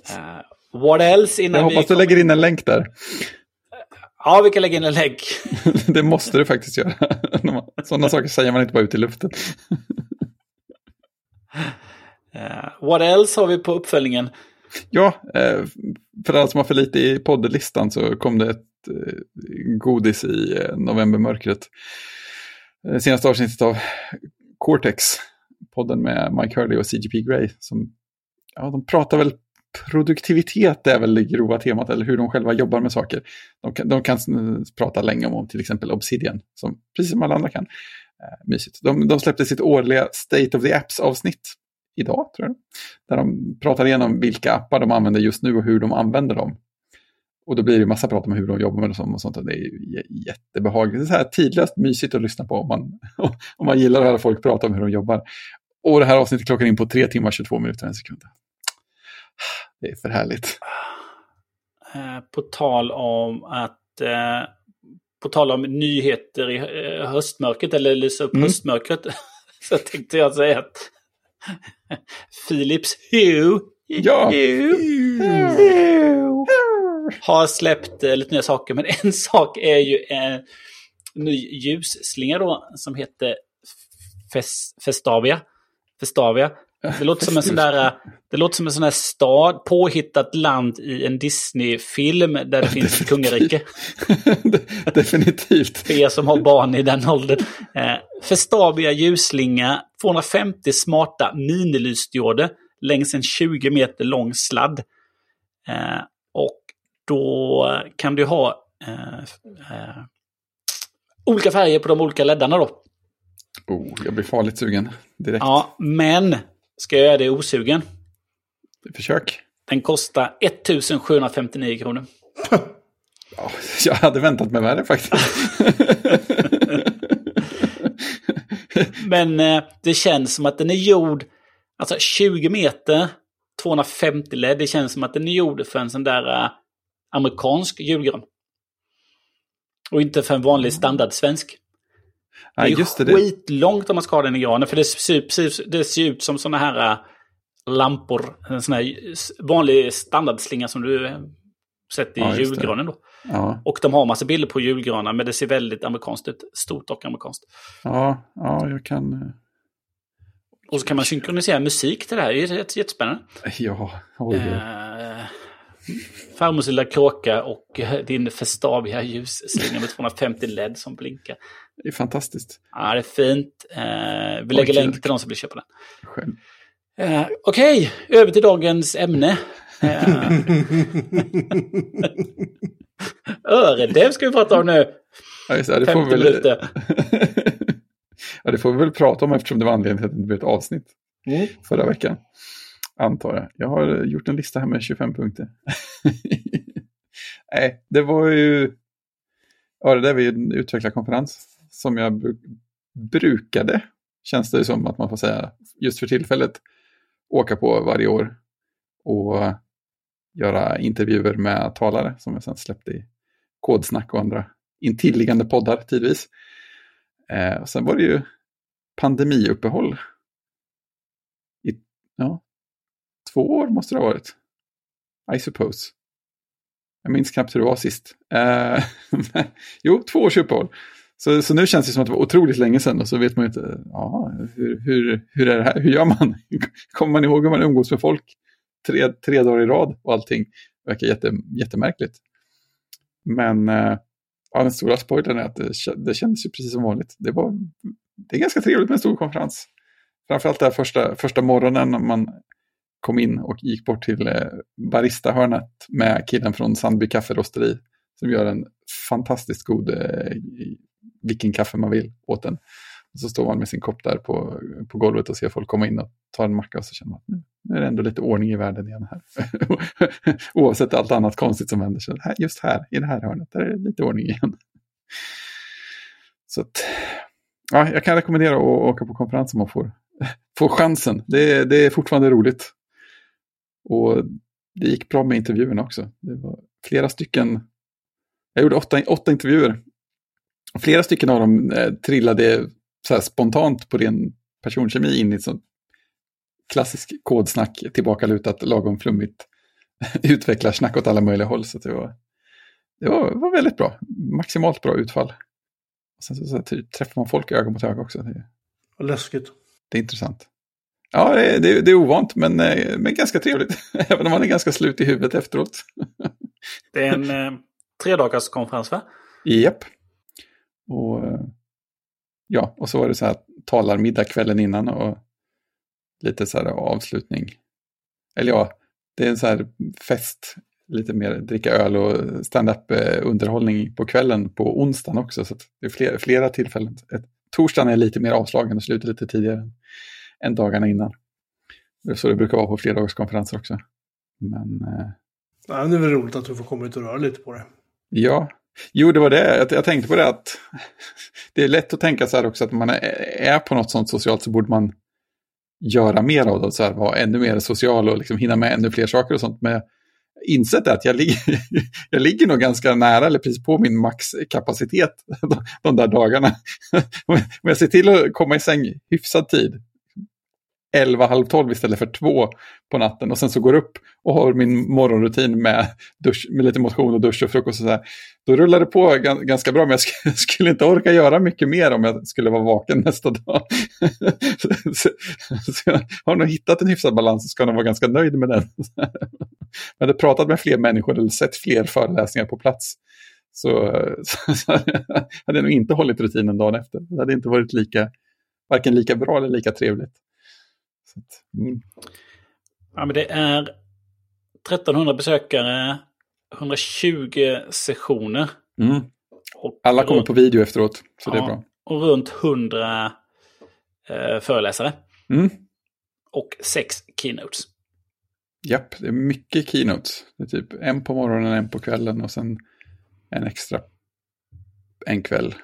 Eh, what else innan Jag vi... hoppas du kommer- lägger in en länk där. Ja, vi kan lägga in en länk. Det måste du faktiskt göra. Sådana saker säger man inte bara ut i luften. Eh, what else har vi på uppföljningen? Ja, eh, för alla som har för lite i poddlistan så kom det ett eh, godis i eh, novembermörkret. Senaste avsnittet av Cortex, podden med Mike Hurley och CGP Grey. Som, ja, de pratar väl produktivitet är väl det grova temat, eller hur de själva jobbar med saker. De kan, de kan prata länge om, till exempel Obsidian, som, precis som alla andra kan. Mysigt. De, de släppte sitt årliga State of the Apps-avsnitt idag, tror jag. Där de pratar igenom vilka appar de använder just nu och hur de använder dem. Och då blir det massa prat om hur de jobbar med dem och sånt. Och det är jättebehagligt. Det är så här tidlöst mysigt att lyssna på om man, om man gillar att höra folk prata om hur de jobbar. Och det här avsnittet klockar in på 3 timmar 22 minuter och en sekund. Det är för härligt. Eh, på tal om att eh, på tal om nyheter i eh, höstmörkret eller lysa upp mm. höstmörkret. Så tänkte jag säga att Philips Hue, ja. Hue, Hue har släppt lite nya saker. Men en sak är ju en ny ljusslinga då som heter Festavia. Festavia. Det låter som en sån där, det låter som en sån där stad, påhittat land i en Disney-film där det finns ett kungarike. Definitivt. För er som har barn i den åldern. Eh, Festavia ljusslinga, 250 smarta minilysdioder längs en 20 meter lång sladd. Eh, och då kan du ha eh, eh, olika färger på de olika leddarna då. Oh, jag blir farligt sugen direkt. Ja, men Ska jag göra det osugen? Försök. Den kostar 1759 kronor. ja, jag hade väntat mig värre faktiskt. Men eh, det känns som att den är gjord, alltså 20 meter, 250 LED, det känns som att den är gjord för en sån där eh, amerikansk julgran. Och inte för en vanlig standard svensk. Det är just det, skitlångt om man ska ha den i granen. För det ser, det ser ut som sådana här äh, lampor. En sån här vanlig standardslinga som du äh, sett i ja, julgranen. Då. Ja. Och de har massa bilder på julgranar, men det ser väldigt amerikanskt ut. Stort och amerikanskt. Ja, ja jag kan... Äh, och så kan man synkronisera musik till det här. Det är jättespännande. Ja, oj. Eh, farmors lilla kråka och din Festavia ljusslinga med 250 LED som blinkar. Det är fantastiskt. Ja, det är fint. Eh, vi lägger länk till de som vill köpa den. Eh, Okej, okay, över till dagens ämne. Eh, Öredev ska vi prata om nu. Ja, just det, det får väl... ja, det får vi väl prata om eftersom det var anledningen till att det inte blev ett avsnitt mm. förra veckan. Antar jag. Jag har gjort en lista här med 25 punkter. Nej, det var ju... Ja, det där var ju en utvecklarkonferens som jag brukade, känns det som att man får säga, just för tillfället, åka på varje år och göra intervjuer med talare som jag sen släppte i Kodsnack och andra intilliggande poddar tidvis. Eh, sen var det ju pandemiuppehåll. I, ja, två år måste det ha varit. I suppose. Jag minns knappt hur det var sist. Eh, jo, två års uppehåll. Så, så nu känns det som att det var otroligt länge sedan och så vet man ju inte, ja, hur, hur, hur är det här, hur gör man? Kommer man ihåg hur man umgås med folk tre, tre dagar i rad och allting? Det verkar jätte, jättemärkligt. Men eh, ja, den stora spoilern är att det, det kändes ju precis som vanligt. Det, var, det är ganska trevligt med en stor konferens. Framförallt den första, första morgonen när man kom in och gick bort till eh, baristahörnet med killen från Sandby kafferosteri som gör en fantastiskt god eh, vilken kaffe man vill åt den. Och så står man med sin kopp där på, på golvet och ser folk komma in och ta en macka och så känner man att nu, nu är det ändå lite ordning i världen igen här. Oavsett allt annat konstigt som händer. Så här, just här, i det här hörnet, där är det lite ordning igen. Så att, ja, jag kan rekommendera att åka på konferens om man får, får chansen. Det, det är fortfarande roligt. Och det gick bra med intervjuerna också. Det var flera stycken. Jag gjorde åtta, åtta intervjuer flera stycken av dem eh, trillade så spontant på ren personkemi in i ett sånt klassisk kodsnack, tillbakalutat, lagom flummigt utvecklarsnack åt alla möjliga håll. Så det, var, det var, var väldigt bra, maximalt bra utfall. Och sen så, så, träffar man folk öga mot öga också. Det, läskigt. Det är intressant. Ja, det, det, det är ovant, men, eh, men ganska trevligt. Även om man är ganska slut i huvudet efteråt. det är en eh, konferens, va? Japp. Och, ja, och så var det så här talarmiddag kvällen innan och lite så här avslutning. Eller ja, det är en så här fest, lite mer dricka öl och stand-up eh, underhållning på kvällen på onsdagen också. Så det är flera, flera tillfällen. Torsdagen är lite mer avslagen och slutar lite tidigare än dagarna innan. Så det brukar vara på fredagskonferenser också. Men... Eh, ja, det är väl roligt att du får komma ut och röra lite på det. Ja, jo det var det. Jag, jag tänkte på det att det är lätt att tänka så här också att när man är, är på något sånt socialt så borde man göra mer av det, så här, vara ännu mer social och liksom hinna med ännu fler saker och sånt. Men jag insett att jag ligger, jag ligger nog ganska nära eller precis på min maxkapacitet de, de där dagarna. Om jag ser till att komma i säng hyfsad tid, 11, halv 12 istället för 2 på natten och sen så går upp och har min morgonrutin med, dusch, med lite motion och dusch och frukost och så här. Då rullar det på ganska bra men jag skulle inte orka göra mycket mer om jag skulle vara vaken nästa dag. så, så jag har nog hittat en hyfsad balans och ska nog vara ganska nöjd med den. jag hade pratat med fler människor eller sett fler föreläsningar på plats. Så, så, så hade jag nog inte hållit rutinen dagen efter. Det hade inte varit lika, varken lika bra eller lika trevligt. Att, mm. Ja, men det är 1300 besökare, 120 sessioner. Mm. Alla kommer på video efteråt, så ja, det är bra. Och runt 100 eh, föreläsare. Mm. Och sex keynotes. Japp, det är mycket keynotes. Det är typ en på morgonen, en på kvällen och sen en extra en kväll.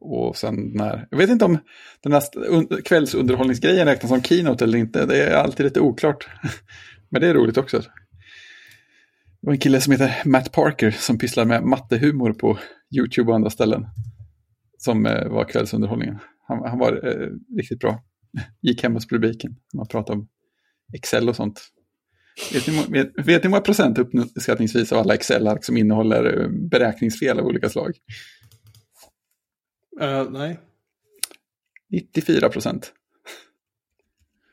Och sen när, jag vet inte om den här kvällsunderhållningsgrejen räknas som keynote eller inte. Det är alltid lite oklart. Men det är roligt också. Det var en kille som heter Matt Parker som pysslar med mattehumor på YouTube och andra ställen. Som eh, var kvällsunderhållningen. Han, han var eh, riktigt bra. Gick hem hos publiken. Man pratade om Excel och sånt. Vet ni, vet, vet ni hur många procent uppskattningsvis av alla Excel-ark som innehåller eh, beräkningsfel av olika slag? Uh, nej. 94 procent.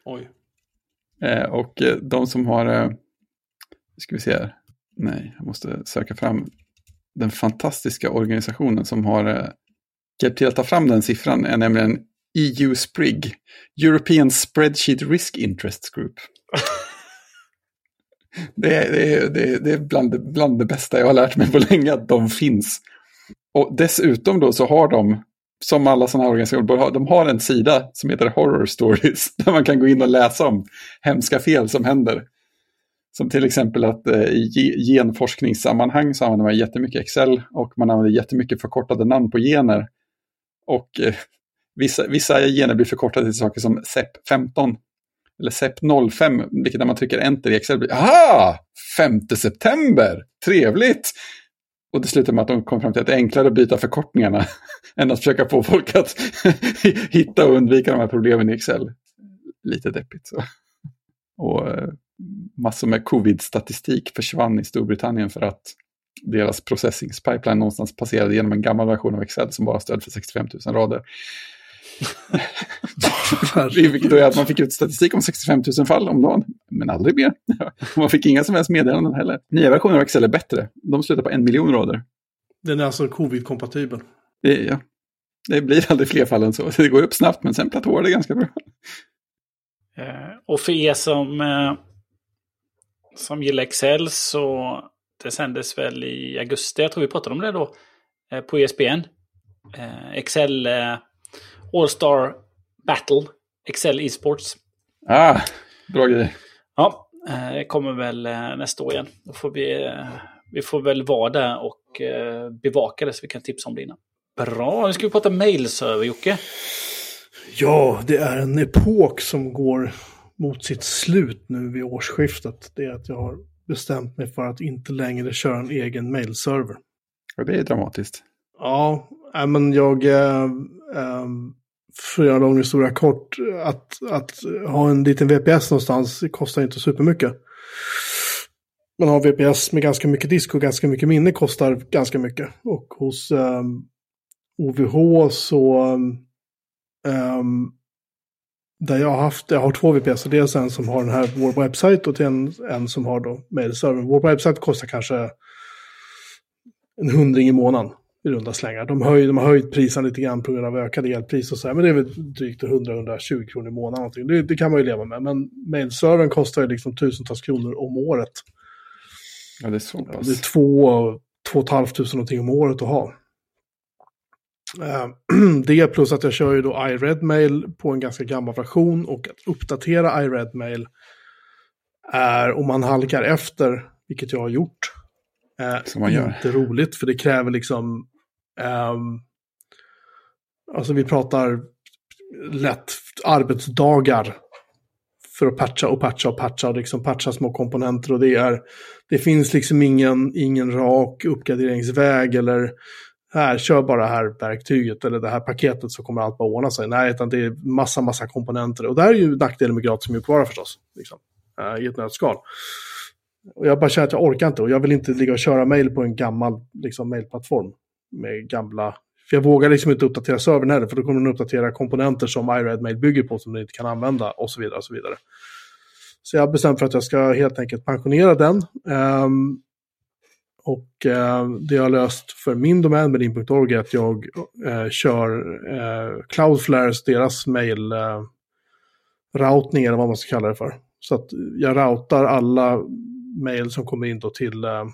Oj. Uh, och uh, de som har, uh, ska vi se här, nej, jag måste söka fram den fantastiska organisationen som har uh, hjälpt till att ta fram den siffran är nämligen EU Sprig, European Spreadsheet Risk Interest Group. det, är, det, är, det, är, det är bland, bland det bästa jag har lärt mig på länge att de finns. Och dessutom då så har de, som alla sådana här organisationer, de har en sida som heter Horror Stories, där man kan gå in och läsa om hemska fel som händer. Som till exempel att eh, i genforskningssammanhang så använder man jättemycket Excel och man använder jättemycket förkortade namn på gener. Och eh, vissa, vissa gener blir förkortade till saker som SEP15 eller SEP05, vilket när man trycker enter i Excel blir, aha, 5 september, trevligt! Och det slutade med att de kom fram till att det är enklare att byta förkortningarna än att försöka få folk att hitta och undvika de här problemen i Excel. Lite deppigt så. Och eh, massor med covid-statistik försvann i Storbritannien för att deras processingspipeline någonstans passerade genom en gammal version av Excel som bara stöd för 65 000 rader. Vilket då är att man fick ut statistik om 65 000 fall om dagen, men aldrig mer. man fick inga som helst meddelanden heller. Nya versioner av Excel är bättre. De slutar på en miljon rader. Den är alltså covid-kompatibel. Ja. Det blir aldrig fler fall än så. Det går upp snabbt, men sen platåar det ganska bra. Eh, och för er som, eh, som gillar Excel så det sändes väl i augusti, jag tror vi pratade om det då, eh, på ESPN. Excel All-Star Battle, Excel Esports. Ah, bra grej. Ja, det kommer väl nästa år igen. Då får vi, vi får väl vara där och bevaka det så vi kan tipsa om det innan. Bra, nu ska vi prata mailserver Jocke. Ja, det är en epok som går mot sitt slut nu vid årsskiftet. Det är att jag har bestämt mig för att inte längre köra en egen mailserver. Och det är dramatiskt. Ja, men jag... Ehm, för att göra lång historia kort, att, att ha en liten VPS någonstans kostar inte supermycket. Men ha VPS med ganska mycket disk och ganska mycket minne kostar ganska mycket. Och hos ehm, um, OVH så... Um, där jag har haft, jag har två VPS, dels en som har den här vår webbsite och en, en som har då mailservern. Vår webbsite kostar kanske en hundring i månaden i runda slängar. De, höj, de har höjt priserna lite grann på grund av ökade elpriser och så här, men det är väl drygt 100-120 kronor i månaden. Någonting. Det, det kan man ju leva med, men mailservern kostar ju liksom tusentals kronor om året. Ja, det är så pass. Det är två, två och ett halvt tusen någonting om året att ha. Eh, Det plus att jag kör ju då iRedmail på en ganska gammal version och att uppdatera iRedmail är om man halkar efter, vilket jag har gjort, eh, Som man gör. inte roligt för det kräver liksom, Um, alltså vi pratar lätt arbetsdagar för att patcha och patcha och patcha och liksom patcha små komponenter och det är, det finns liksom ingen, ingen rak uppgraderingsväg eller här, kör bara det här verktyget eller det här paketet så kommer allt bara ordna sig. Nej, utan det är massa, massa komponenter. Och det här är ju nackdelen med gratis mjukvara förstås, liksom, äh, i ett nötskal. Och jag bara känner att jag orkar inte och jag vill inte ligga och köra mail på en gammal liksom, mailplattform med gamla... För jag vågar liksom inte uppdatera servern heller, för då kommer den uppdatera komponenter som iRedmail bygger på som den inte kan använda och så vidare. Och så vidare. Så jag har bestämt för att jag ska helt enkelt pensionera den. Um, och eh, det jag har löst för min domän med din.org är att jag eh, kör eh, Cloudflares, deras mail eh, routning eller vad man ska kalla det för. Så att jag routar alla mail som kommer in då till, eh,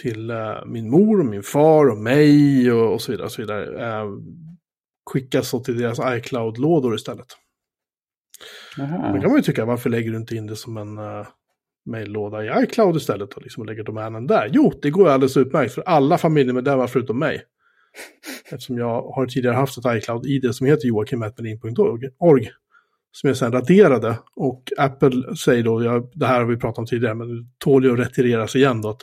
till eh, min mor och min far och mig och, och så vidare. Och så vidare. Eh, skickas så till deras iCloud-lådor istället. Då Jaha. kan man ju tycka, varför lägger du inte in det som en uh, maillåda i iCloud istället och liksom lägger domänen där? Jo, det går alldeles utmärkt för alla familjemedlemmar förutom mig. Eftersom jag har tidigare haft ett iCloud-id som heter joakimmetmelin.org. Som jag sedan raderade. Och Apple säger då, jag, det här har vi pratat om tidigare, men det tål ju att retireras igen då. Att,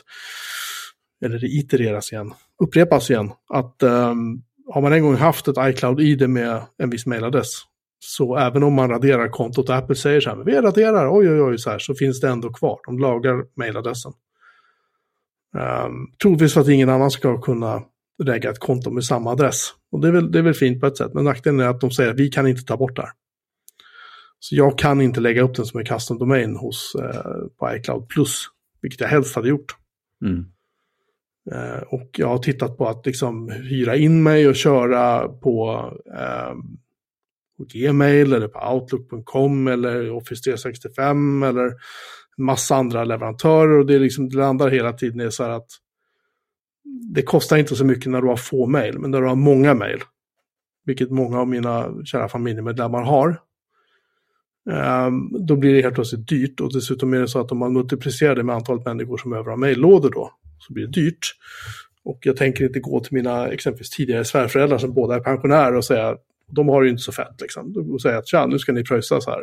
eller det itereras igen, upprepas igen. Att um, har man en gång haft ett iCloud-id med en viss mailadress så även om man raderar kontot och Apple säger så här, men vi raderar, oj oj oj, så här, så finns det ändå kvar. De lagrar mailadressen. Um, troligtvis för att ingen annan ska kunna lägga ett konto med samma adress. Och det är, väl, det är väl fint på ett sätt, men nackdelen är att de säger att vi kan inte ta bort det här. Så jag kan inte lägga upp den som en custom domain hos, eh, på iCloud Plus, vilket jag helst hade gjort. Mm. Eh, och jag har tittat på att liksom hyra in mig och köra på, eh, på Gmail eller på Outlook.com eller Office 365 eller massa andra leverantörer. Och det, är liksom, det landar hela tiden i så här att det kostar inte så mycket när du har få mejl, men när du har många mejl, vilket många av mina kära familjemedlemmar har, ehm, då blir det helt plötsligt dyrt. Och dessutom är det så att om man multiplicerar det med antalet människor som behöver ha mejllådor då, så blir det dyrt. Och jag tänker inte gå till mina exempelvis tidigare svärföräldrar som båda är pensionärer och säga, de har ju inte så fett liksom. Och säga att tja, nu ska ni pröjsa så här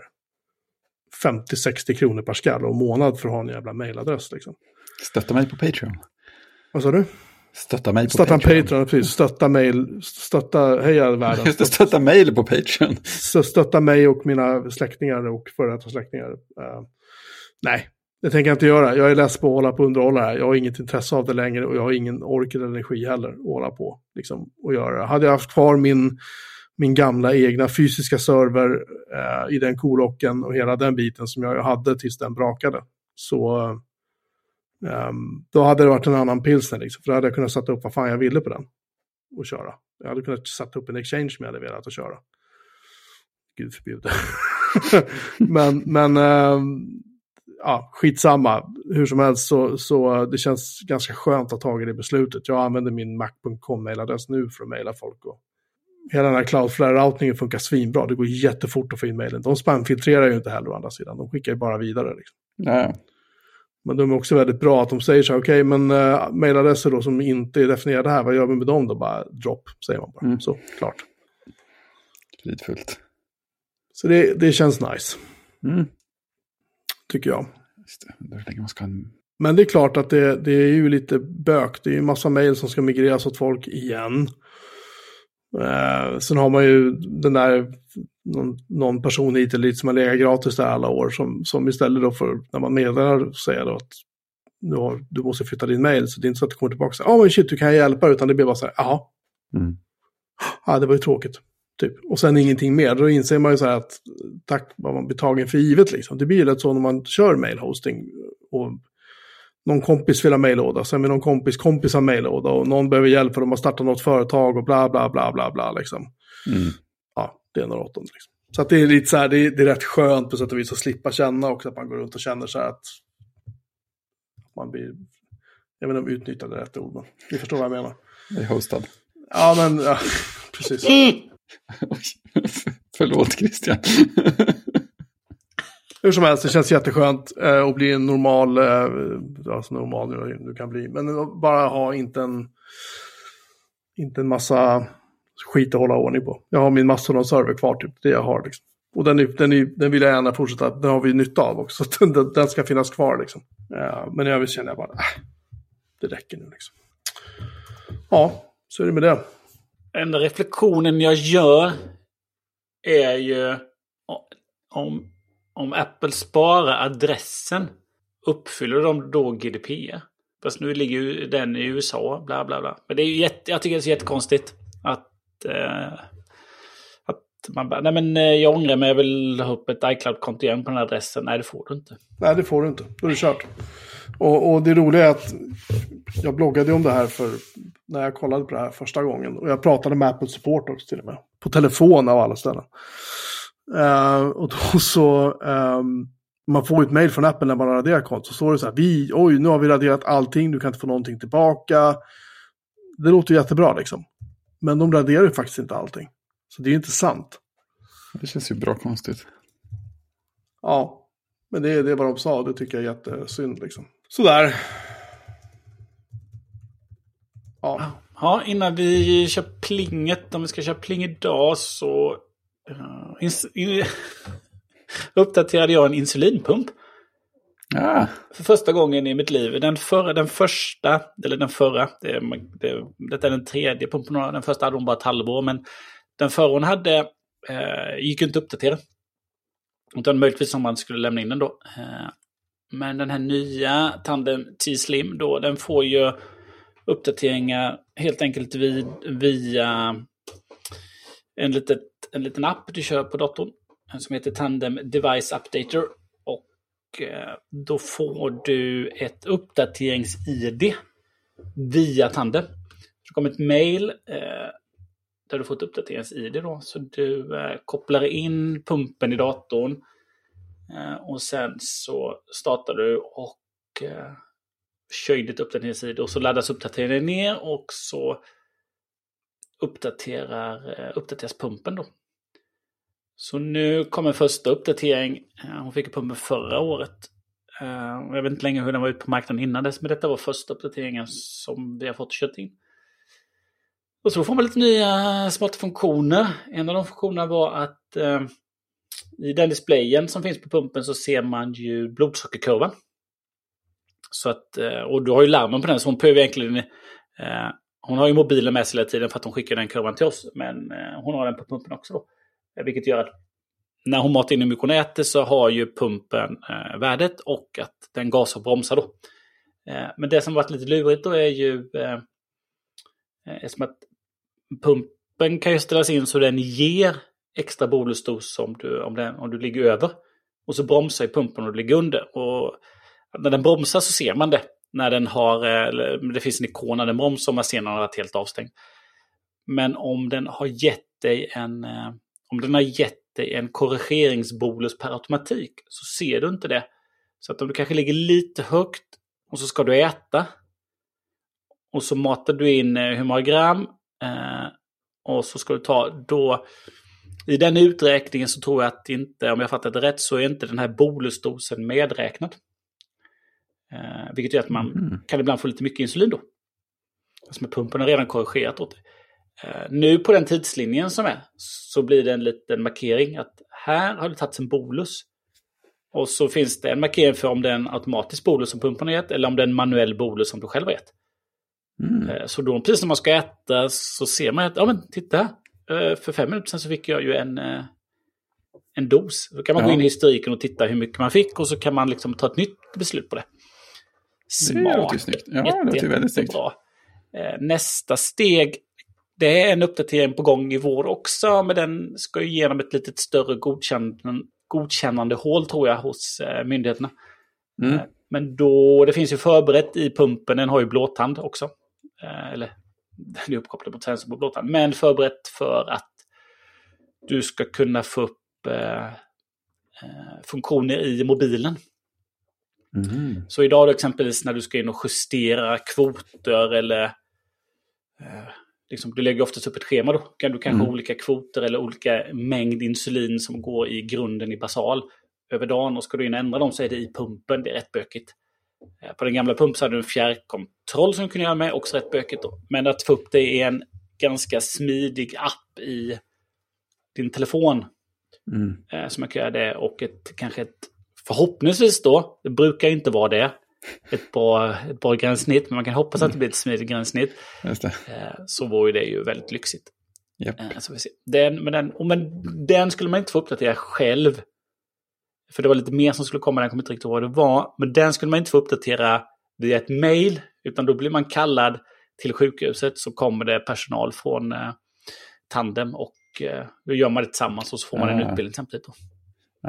50-60 kronor per skall och månad för att ha en jävla mejladress liksom. Stötta mig på Patreon. Vad sa du? Stötta mig på Stötta Patreon. Patreon, precis. Stötta mail, stötta, heja världen. Just det, stötta mig på Patreon. Så stötta mig och mina släktingar och före detta släktingar. Eh, nej, det tänker jag inte göra. Jag är less på att hålla på och underhålla det här. Jag har inget intresse av det längre och jag har ingen ork eller energi heller att hålla på liksom, och göra det. Hade jag haft kvar min, min gamla egna fysiska server eh, i den kolocken och hela den biten som jag hade tills den brakade. Så eh, då hade det varit en annan pilsner. Liksom, för då hade jag kunnat sätta upp vad fan jag ville på den och köra. Jag hade kunnat sätta upp en exchange som jag hade velat att köra. Gud förbjude. men men eh, ja, skitsamma. Hur som helst så, så det känns ganska skönt att ha tagit det beslutet. Jag använder min mac.com mailadress nu för att mejla folk. Och hela den här Cloudflare-routningen funkar svinbra. Det går jättefort att få in mejlen. De spamfiltrerar ju inte heller å andra sidan. De skickar ju bara vidare. Liksom. Ja. Men de är också väldigt bra att de säger så här, okej, men uh, mejladresser då som inte är definierade här, vad gör vi med dem då? Bara drop, säger man bara. Mm. Så, klart. Fridfullt. Så det, det känns nice, Mm. Tycker jag. Det. En... Men det är klart att det, det är ju lite bök. Det är ju massa mejl som ska migreras åt folk igen. Eh, sen har man ju den där, någon, någon person hit eller dit som har legat gratis där alla år. Som, som istället då för, när man meddelar, säger då att du, har, du måste flytta din mejl. Så det är inte så att det kommer tillbaka och säger, ja men shit, du kan hjälpa. Utan det blir bara så här, jaha, Mm. ja det var ju tråkigt. Typ. Och sen ingenting mer. Då inser man ju så här att tack vad man blir tagen för givet liksom. Det blir ju lätt så när man kör mailhosting. Och någon kompis vill ha maillåda, sen vill någon kompis kompis ha maillåda och någon behöver hjälp för att de har startat något företag och bla bla bla bla bla liksom. Mm. Ja, det är några åttonde liksom. Så att det är lite så här, det är, det är rätt skönt på sätt och vis att slippa känna också att man går runt och känner så här att man blir, jag vet inte om utnyttjad är rätt ord, men ni förstår vad jag menar. Jag är hostad. Ja, men ja, precis. Förlåt Christian. Hur som helst, det känns jätteskönt eh, att bli en normal, eh, alltså normal nu du kan bli, men bara ha inte en, inte en massa skit att hålla ordning på. Jag har min Mastodon-server kvar, typ, det jag har. Liksom. Och den, är, den, är, den vill jag gärna fortsätta, den har vi nytta av också, den, den ska finnas kvar. Liksom. Eh, men i övrigt känner jag bara, äh, det räcker nu. Liksom. Ja, så är det med det. Enda reflektionen jag gör är ju om, om Apple sparar adressen. Uppfyller de då GDPR? Fast nu ligger ju den i USA, bla bla bla. Men det är ju jätte, jag tycker det är jättekonstigt att, eh, man bara, nej men eh, jag ångrar mig, jag vill ha upp ett iCloud-konto igen på den här adressen. Nej, det får du inte. Nej, det får du inte. Då är det kört. Och, och det roliga är att jag bloggade om det här för när jag kollade på det här första gången. Och jag pratade med Apple Support också till och med. På telefon av alla ställen. Uh, och då så, um, man får ett mail från Apple när man raderar kontot. Så står det så här, vi, oj, nu har vi raderat allting, du kan inte få någonting tillbaka. Det låter jättebra liksom. Men de raderar ju faktiskt inte allting. Så det är ju inte sant. Det känns ju bra konstigt. Ja, men det, det är vad de sa, det tycker jag är jättesynd liksom. Sådär. Ja. ja, innan vi kör plinget, om vi ska köra pling idag så uh, in, uppdaterade jag en insulinpump. Ja. För första gången i mitt liv. Den förra, den första, eller den förra, det, det, detta är den tredje pumpen. Den första hade hon bara ett halvår, men den förra hon hade eh, gick inte att uppdatera. Utan möjligtvis om man skulle lämna in den då. Eh, men den här nya Tandem T-Slim då, den får ju uppdateringar helt enkelt vid, via en, litet, en liten app du kör på datorn eh, som heter Tandem Device Updater. Och eh, då får du ett uppdaterings-ID via Tandem. Det kommer ett mail eh, där du får ett uppdaterings-ID då. Så du eh, kopplar in pumpen i datorn. Eh, och sen så startar du och eh, kör in ditt uppdaterings-ID och så laddas uppdateringen ner och så uppdaterar, eh, uppdateras pumpen då. Så nu kommer första uppdatering. Eh, hon fick pumpen förra året. Eh, jag vet inte längre hur den var ute på marknaden innan dess, men detta var första uppdateringen som vi har fått kört in. Och så får man lite nya smarta funktioner. En av de funktionerna var att eh, i den displayen som finns på pumpen så ser man ju blodsockerkurvan. Så att, eh, och du har ju larmen på den så hon behöver egentligen... Eh, hon har ju mobilen med sig hela tiden för att hon skickar den kurvan till oss. Men eh, hon har den på pumpen också då. Eh, vilket gör att när hon matar in i mycket hon äter så har ju pumpen eh, värdet och att den gasar och bromsar då. Eh, men det som varit lite lurigt då är ju eh, eh eftersom att pumpen kan ju ställas in så den ger extra bolusdos om du, om, den, om du ligger över. Och så bromsar ju pumpen och du ligger under. Och när den bromsar så ser man det. När den har, eh, det finns en ikon när den bromsar och man ser när den har varit helt avstängd. Men om den har gett dig en, eh, om den har gett dig en korrigeringsbolus per automatik så ser du inte det. Så att om du kanske ligger lite högt och så ska du äta. Och så matar du in eh, hur många gram Eh, och så ska du ta då... I den uträkningen så tror jag att inte, om jag fattat det rätt, så är inte den här bolusdosen medräknad. Eh, vilket gör att man mm. kan ibland få lite mycket insulin då. Alltså pumpen har redan korrigerat åt det. Eh, nu på den tidslinjen som är så blir det en liten markering att här har det tagits en bolus. Och så finns det en markering för om det är en automatisk bolus som pumpen har gett eller om det är en manuell bolus som du själv har gett. Mm. Eh, så då precis när man ska äta så ser man att, ja men titta, eh, för fem minuter sedan så fick jag ju en, eh, en dos. Då kan man ja. gå in i historiken och titta hur mycket man fick och så kan man liksom ta ett nytt beslut på det. Smart. Det låter snyggt. Ja, det låter väldigt snyggt. Bra. Nästa steg, det är en uppdatering på gång i vår också, men den ska ju genom ett lite större godkännande, godkännande hål tror jag hos myndigheterna. Mm. Men då, det finns ju förberett i pumpen, den har ju blåtand också. Eh, eller den är uppkopplad mot sensor på blåtand. Men förberett för att du ska kunna få upp eh, eh funktioner i mobilen. Mm. Så idag exempelvis när du ska in och justera kvoter eller eh, liksom, du lägger oftast upp ett schema då. Kan du kanske mm. olika kvoter eller olika mängd insulin som går i grunden i basal över dagen och ska du in och ändra dem så är det i pumpen. Det är rätt bökigt. Eh, på den gamla pumpen så hade du en fjärrkontroll som du kunde göra med, också rätt bökigt då. Men att få upp det i en ganska smidig app i din telefon. Mm. Eh, som man kan göra det och ett, kanske ett förhoppningsvis då, det brukar inte vara det, ett bra, ett bra gränssnitt, men man kan hoppas att det blir ett smidigt gränssnitt. Eh, så vore det ju väldigt lyxigt. Yep. Så vi ser. Den, men, den, men den skulle man inte få uppdatera själv. För det var lite mer som skulle komma, den kommer inte riktigt ihåg vad det var. Men den skulle man inte få uppdatera via ett mail, utan då blir man kallad till sjukhuset så kommer det personal från eh, Tandem och eh, då gör man det tillsammans och så får man en utbildning samtidigt. Då.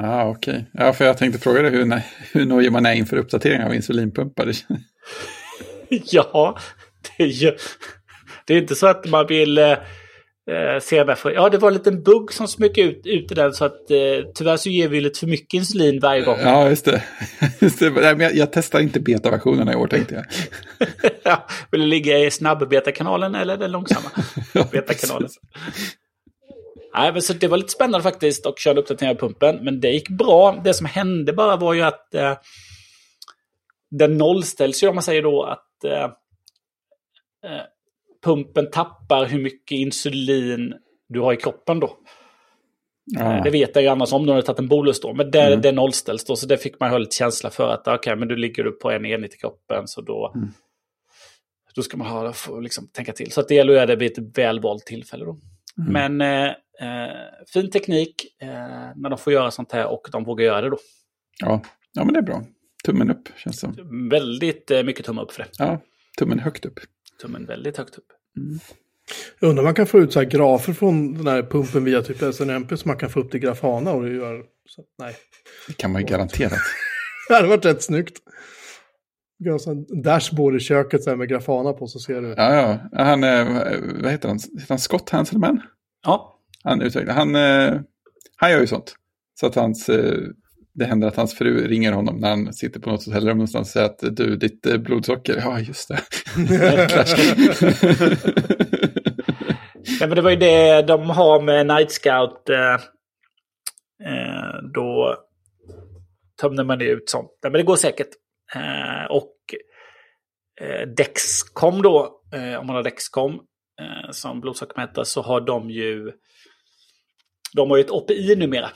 Ah, okej. Okay. Ja, för jag tänkte fråga dig hur, hur nöjer man är inför uppdatering av insulinpumpar? ja, det är ju... Det är inte så att man vill eh, eh, se därför. Ja, det var en liten bugg som smög ut, ut i den så att eh, tyvärr så ger vi lite för mycket insulin varje gång. Ja, just det. Just det. Nej, men jag, jag testar inte betaversionerna i år tänkte jag. ja, vill du ligga i snabb-betakanalen eller den långsamma betakanalen? Nej, men så det var lite spännande faktiskt och körde uppdatering av pumpen. Men det gick bra. Det som hände bara var ju att eh, den nollställs ju om man säger då att eh, eh, pumpen tappar hur mycket insulin du har i kroppen då. Ja. Det vet jag ju annars om du har tagit en bolus då. Men det, mm. det nollställs då. Så det fick man ha lite känsla för att okej, okay, men du ligger du på en enhet i kroppen så då, mm. då ska man ha, få, liksom, tänka till. Så att det gäller att göra det vid ett välvalt tillfälle då. Mm. Men eh, eh, fin teknik eh, när de får göra sånt här och de vågar göra det då. Ja, ja men det är bra. Tummen upp känns det som. Väldigt eh, mycket tumme upp för det. Ja, tummen högt upp. Tummen väldigt högt upp. Mm. Jag undrar om man kan få ut så här grafer från den här pumpen via typ SNMP som man kan få upp till Grafana och gör så, nej. Det kan man ju garanterat. det hade varit rätt snyggt. En dashboard i köket så här med Grafana på så ser du. Ja, ja. Han, vad heter han? Heter han Scott Hanselman? Ja. Han utvecklar. Han, eh, han gör ju sånt. Så att hans, eh, det händer att hans fru ringer honom när han sitter på något hotellrum någonstans och säger att du, ditt eh, blodsocker, ja just det. ja, men det var ju det de har med Night Scout. Eh, eh, då tömde man ut sånt. Men det går säkert. och Dexcom då, om man har Dexcom som blodsockermätare så har de ju de har ju ett API numera.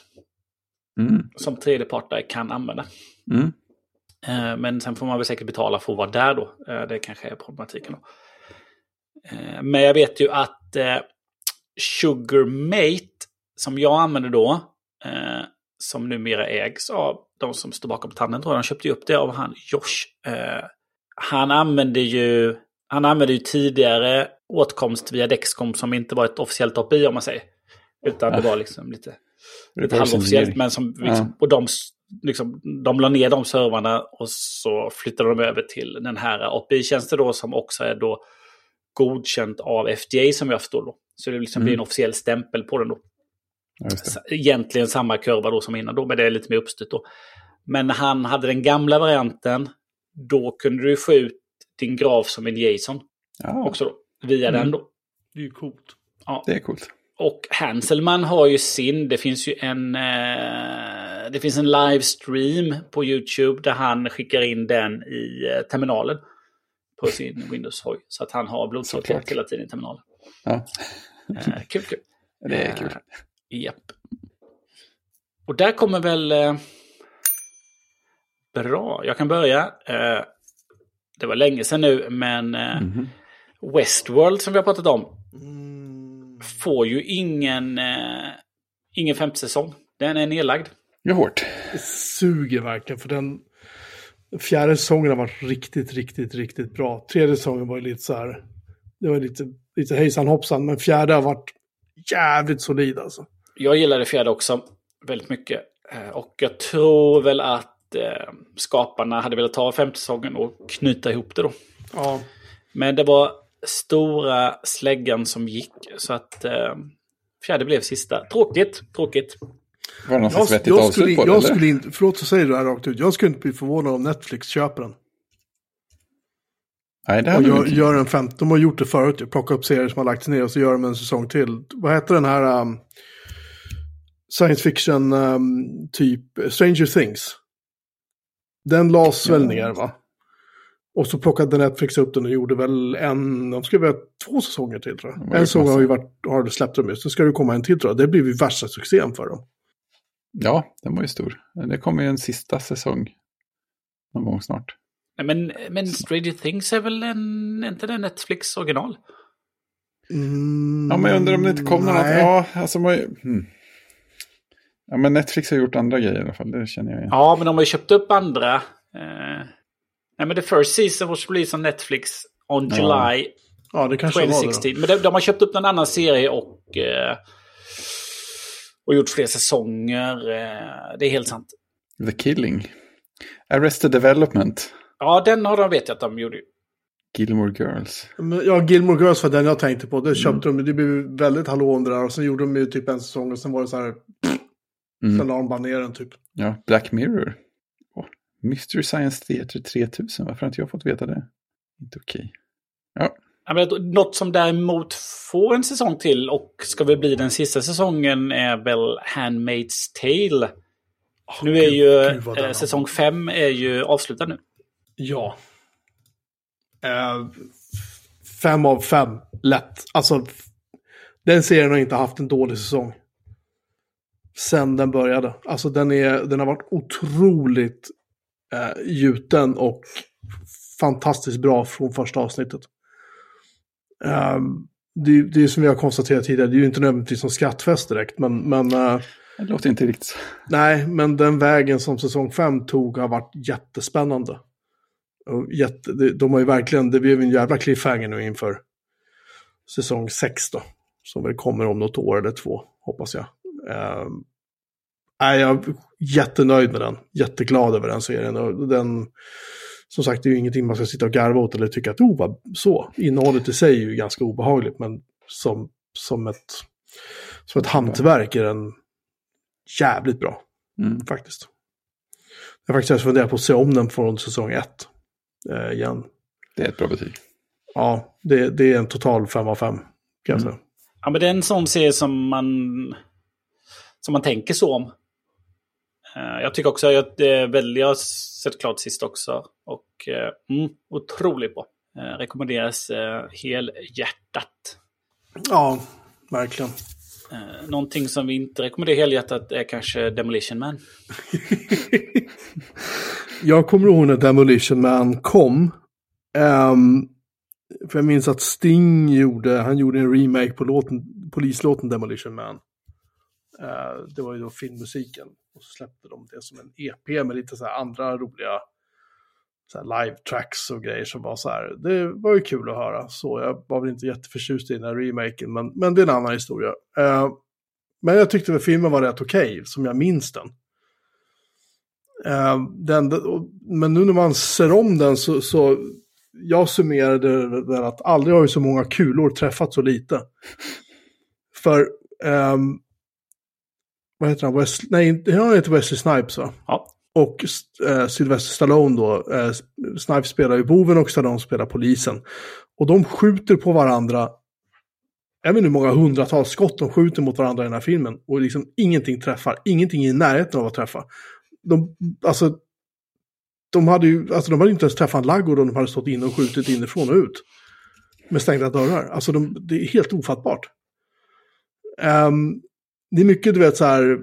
Mm. Som tredjepartare kan använda. Mm. Eh, men sen får man väl säkert betala för att vara där då. Eh, det kanske är problematiken. Då. Eh, men jag vet ju att Sugarmate, som jag använder då, som numera ägs av de som står bakom tanden, tror jag. De köpte ju upp det av han Josh. Han använde ju, han använde ju tidigare åtkomst via Dexcom som inte var ett officiellt API om man säger. Utan det var liksom lite, lite halvofficiellt. Men som, liksom, ja. Och de, liksom, de la ner de servrarna och så flyttade de över till den här API-tjänsten då som också är då godkänt av FDA som jag förstår då. Så det liksom mm. blir en officiell stämpel på den då. Egentligen samma kurva då som innan då, men det är lite mer uppstyrt då. Men när han hade den gamla varianten, då kunde du få ut din graf som en JSON. Ja. Också då, via mm. den då. Det är ju coolt. Ja. Det är coolt. Och Hanselman har ju sin, det finns ju en, eh, det finns en livestream på YouTube där han skickar in den i eh, terminalen på sin Windows-hoj. Så att han har blodsockret hela tiden i terminalen. Ja. Eh, kul, kul. Det är kul. Eh, japp. Och där kommer väl... Eh, bra, jag kan börja. Det var länge sedan nu, men mm -hmm. Westworld som vi har pratat om. Får ju ingen, eh, ingen femte säsong. Den är nedlagd. Det är hårt. Det suger verkligen för den fjärde säsongen har varit riktigt, riktigt, riktigt bra. Tredje säsongen var ju lite så här, det var lite, lite hejsan hoppsan, men fjärde har varit jävligt solid alltså. Jag gillade fjärde också väldigt mycket. Eh, och jag tror väl att att eh, skaparna hade velat ta femte säsongen och knyta ihop det då. Ja. Men det var stora släggan som gick. Så att eh, fjärde blev sista. Tråkigt, tråkigt. Var det någon Jag, slags vettigt jag, skulle, på det? jag skulle inte, förlåt att säga det här rakt ut, jag skulle inte bli förvånad om Netflix köper den. Nej, det Och gör, inte. gör en femte, de har gjort det förut, plocka upp serier som har lagts ner och så gör de en säsong till. Vad heter den här um, science fiction um, typ, Stranger Things? Den lades väl ner va? Och så plockade Netflix upp den och gjorde väl en, de skulle väl ha två säsonger till tror Det jag. En säsong har ju varit, har släppt dem just, så ska det komma en till tror jag. Det blir ju värsta succén för dem. Ja, den var ju stor. Det kommer ju en sista säsong. Någon gång snart. Nej, Men, men Stranger Things är väl en, inte det Netflix original? Mm, Ja, men jag undrar om det inte kom något. Ja, alltså man, hmm. Ja, men Netflix har gjort andra grejer i alla fall. Det känner jag igen. Ja, men de har ju köpt upp andra. Eh, nej, men the first season was released on Netflix on Ja. July Ja, det kanske var det. 2016. Men de, de har köpt upp en annan serie och, eh, och gjort fler säsonger. Eh, det är helt sant. The Killing. Arrested Development. Ja, den har de vet jag att de gjorde. Gilmore Girls. Ja, Gilmore Girls var den jag tänkte på. Mm. Det köpte de, det blev väldigt hallå om det där. Och sen gjorde de ju typ en säsong och sen var det så här, Mm. sen la de bara ner den typ. Ja, Black Mirror. Mystery Science Theater 3000. Varför har inte jag fått veta det? Inte okej. Ja, Ja, men något som däremot får en säsong till och ska väl bli den sista säsongen är väl Handmaid's Tale. nu är gud- ju gud eh, säsong fem är ju avslutad nu. Ja. Eh, fem av fem, lätt. Alltså, den serien har inte haft en dålig säsong. Sen den började. Alltså den, är, den har varit otroligt eh, gjuten och fantastiskt bra från första avsnittet. Um, det, är- det är som vi har konstaterat tidigare, det är ju inte nödvändigtvis som skrattfest direkt, men, men eh, det låter inte riktigt. Nej, men den vägen som säsong 5 tog har varit jättespännande. Och jätte, det- de har ju verkligen, det blev en jävla cliffhanger nu inför säsong 6 då. Som väl kommer om något år eller två, hoppas jag. Ehm, nej, jag är jättenöjd med den. Jätteglad över den serien. Och den, som sagt, det är ju ingenting man ska sitta och garva åt eller tycka att oh, vad så. Innehållet i sig är ju ganska obehagligt, men som, som, ett, som ett hantverk är den jävligt bra Mm. faktiskt. Jag har faktiskt funderat på att se om den från säsong 1 eh, igen. Det är ett bra betyg. Ja, det, det är en total 5 av 5 kan jag Mm. säga. Ja, men det är en sån serie som man, som man tänker så om. Eh, Jag tycker också att det är väldigt, jag har sett klart sist också. Och eh, mm, otroligt bra. Eh, rekommenderas helhjärtat. Ja, verkligen. Någonting som vi inte rekommenderar helhjärtat är kanske Demolition Man. Jag kommer ihåg när Demolition Man kom. Ehm, för jag minns att Sting gjorde, han gjorde en remake på låten, polislåten Demolition Man. Eh, det var ju då filmmusiken. Och så släppte de det som en EP med lite så här andra roliga så här live tracks och grejer som var så här. Det var ju kul att höra. Så jag var väl inte jätteförtjust i den här remaken, men, men det är en annan historia. Eh, men jag tyckte väl filmen var rätt okej, som jag minns den. Eh, den, och- men nu när man ser om den så, så jag summerade det att aldrig har ju så många kulor träffat så lite. För, ehm, vad heter han, West, nej, han heter Wesley Snipes va? Ja. Och eh, Sylvester Stallone då, eh, Snipes spelar ju boven och Stallone spelar polisen. Och de skjuter på varandra, jag vet inte hur många hundratals skott de skjuter mot varandra i den här filmen. Och liksom ingenting träffar, ingenting i närheten av att träffa. De, alltså, de hade ju alltså, de hade inte ens träffat en laggård om de hade stått inne och skjutit inifrån och ut. Med stängda dörrar. Alltså de, det är helt ofattbart. Ehm, det är mycket, du vet, så här, eh,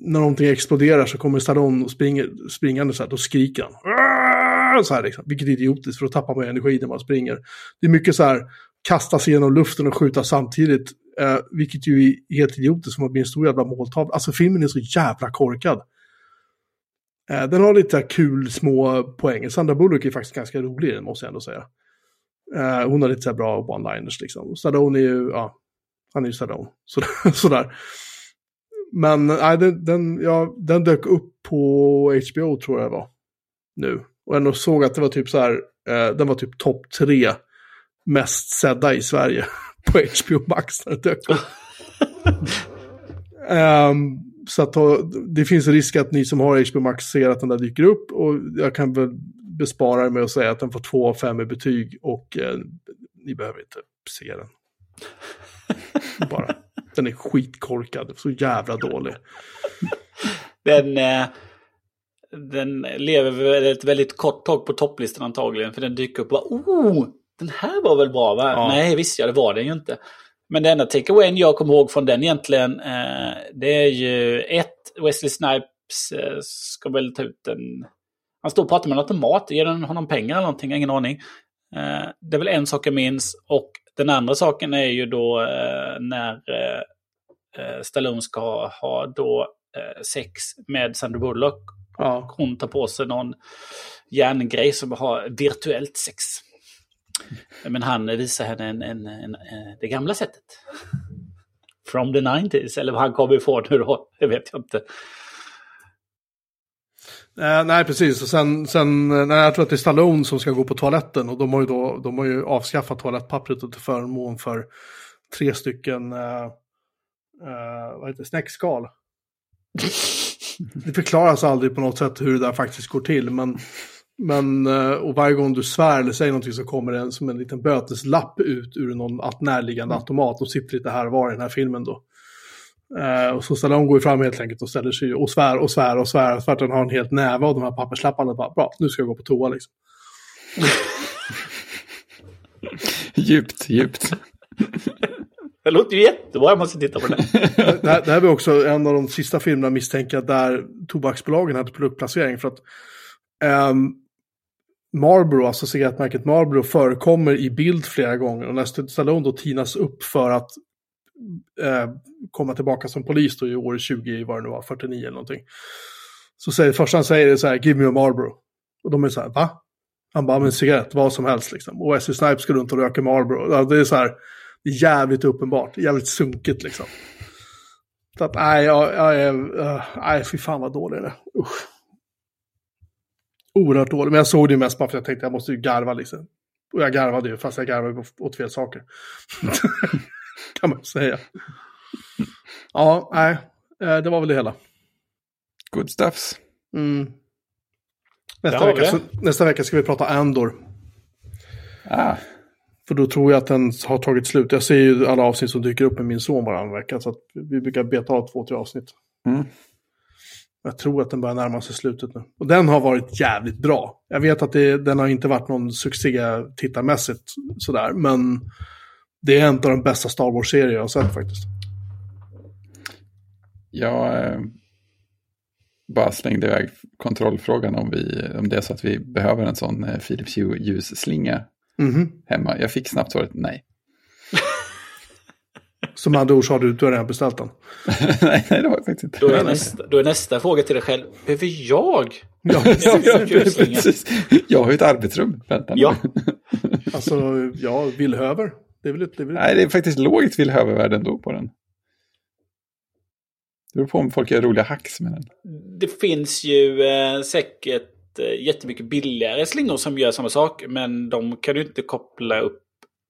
när någonting exploderar så kommer Stallone och springer, springande så här, då skriker han. Så här liksom, vilket är idiotiskt, för då tappar man energi när man springer. Det är mycket så här, kasta sig genom luften och skjuta samtidigt, eh, vilket ju är helt idiotiskt, som att bli en stor jävla måltavla. Alltså filmen är så jävla korkad. Eh, den har lite kul små poänger. Sandra Bullock är faktiskt ganska rolig i den, måste jag ändå säga. Eh, hon har lite så här bra one-liners liksom. Stallone är ju, ja, han är ju Stallone. Så, sådär men nej, den, den, ja, den dök upp på HBO tror jag det var. Nu. Och ändå såg att det var typ så här, eh, den var typ topp tre mest sedda i Sverige på HBO Max när det dök upp. Ehm, så att det finns en risk att ni som har HBO Max ser att den där dyker upp och jag kan väl bespara er med att säga att den får två av fem i betyg och eh, ni behöver inte se den. Bara. Den är skitkorkad, så jävla dålig. Den, eh, den lever ett väldigt kort tag på topplistan antagligen. För den dyker upp och bara oh, den här var väl bra va? Ja. Nej, visst ja, det var den ju inte. Men den enda takeawayen jag kommer ihåg från den egentligen, eh, det är ju ett, Wesley Snipes eh, ska väl ta ut en... Han står och pratar med en automat, ger den honom pengar eller någonting, ingen aning. Eh, det är väl en sak jag minns. Och den andra saken är ju då eh, när eh, eh, Stallone ska ha, då sex med Sandra Bullock. Ja. Hon tar på sig någon järngrej som har virtuellt sex. Men han visar henne en, en, en, det gamla sättet. From the 90s, eller vad han kommer ifrån nu då, det vet jag inte. Eh, nej, precis. Och sen, sen eh, nej, jag tror att det är Stallone som ska gå på toaletten. Och de har ju, då, de har ju avskaffat toalettpappret till förmån för tre stycken eh, eh, vad heter det, snäckskal. Det förklaras aldrig på något sätt hur det där faktiskt går till. Men, men, eh, och varje gång du svär eller säger någonting så kommer det som en liten böteslapp ut ur någon närliggande automat. De sitter lite här och var i den här filmen då. Eh, och så Stallone går ju fram helt enkelt och ställer sig och svär och svär och svär. För att han har en helt näve av de här papperslapparna. Bara, Bra, nu ska jag gå på toa liksom. Djupt, djupt. Det låter ju jättebra, jag måste titta på det. det, här, det här var också en av de sista filmerna misstänker där tobaksbolagen hade produktplacering. För att ehm, Marlboro, alltså cigarettmärket Marlboro, förekommer i bild flera gånger. Och när Stallone då tinas upp för att eh, komma tillbaka som polis då i år 20, vad det nu var, 49 eller någonting. Så säger första han säger är så här, give me a Marlboro. Och de är så här, va? Han bara, men en cigarett, vad som helst liksom. Och Wesley Snipes går runt och röker Marlboro. Det är så här, det är jävligt uppenbart, jävligt sunkigt liksom. Så att, nej, jag, jag är, uh, nej, fy fan vad dålig det är. Usch. Oerhört dålig, men jag såg det mest bara för att jag tänkte jag måste ju garva liksom. Och jag garvade ju, fast jag garvade åt fel saker. kan man säga. Ja, nej, eh, det var väl det hela. Good stuffs. Mm. Nästa, vecka, så, nästa vecka ska vi prata Andor. Ah, För då tror jag att den har tagit slut. Jag ser ju alla avsnitt som dyker upp med min son varannan vecka. Så att vi brukar beta av två, tre avsnitt. mm. Jag tror att den börjar närma sig slutet nu. Och den har varit jävligt bra. Jag vet att det, den har inte varit någon succé tittarmässigt sådär. Men det är en av de bästa Star Wars-serier jag har sett faktiskt. Jag eh, bara slängde iväg kontrollfrågan om, vi, om det är så att vi behöver en sån eh, Philips Hue ljusslinga Mhm. hemma. Jag fick snabbt svaret nej. Som andra ord så har du, du har redan beställt den. nej, nej, det var jag faktiskt inte. Då är, nästa, då är nästa fråga till dig själv, behöver jag? Ja, Ja, ja, precis. Jag har ju ett arbetsrum. Vänta. Ja, alltså, ja, villhöver. Det är väl ett... Det är väl ett Nej, det är faktiskt lågt villhövervärde ändå på den. Det beror på om folk gör roliga hacks med den. det finns ju eh, säkert eh, jättemycket billigare slingor som gör samma sak. Men de kan du inte koppla upp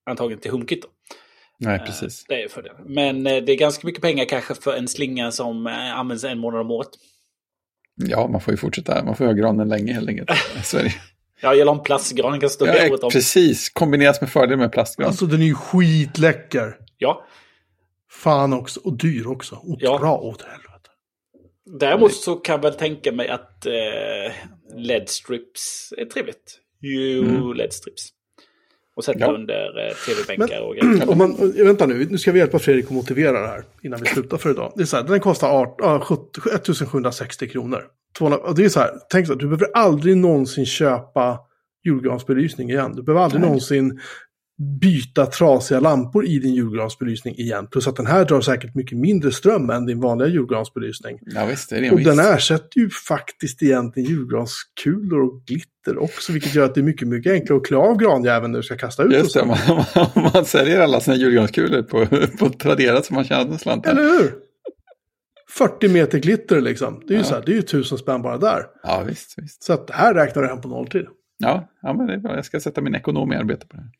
antagligen till HomeKit. Då. Nej, Eh, precis. Det är för det. Men eh, det är ganska mycket pengar kanske för en slinga som eh, används en månad om året. Ja, man får ju fortsätta. Man får ha granen länge helt enkelt i Sverige. Ja, jag la en plastgran, den kan stå Ja, året om. precis. Kombineras med fördel med plastgran. Alltså den är ju skitläcker. Ja, Fan också. Och dyr också. Och Ja. bra åt helvete. däremot så kan jag väl tänka mig att eh, LED-strips är trevligt. Jo, Mm. LED-strips. Och sätta Ja. under eh, tv-bänkar och grejer. Om man, eh, vänta nu, nu ska vi hjälpa Fredrik att motivera det här innan vi slutar för idag. Det är så här, den kostar art, ja, 70 1760 kronor. 200, och det är så här, tänk så här, du behöver aldrig någonsin köpa julgransbelysning igen. Du behöver aldrig Nej. någonsin byta trasiga lampor i din julgransbelysning igen. Plus att den här drar säkert mycket mindre ström än din vanliga julgransbelysning. Ja, visst. Det är det Och visst. den ersätter ju faktiskt egentligen julgranskulor och glitter också, vilket gör att det är mycket, mycket enklare att klä av granjäveln när du ska kasta ut. Just det, man, man, man säljer alla sina julgranskulor på, på Tradera så man tjänar en slant. Eller hur? 40 meter glitter liksom. Det är ju Ja. så här, det är ju tusen spänn bara där. Ja, visst, visst. Så att det här räknar du hem på nolltid. Ja, ja, men det är bra. Jag ska sätta min ekonom i arbete på det här.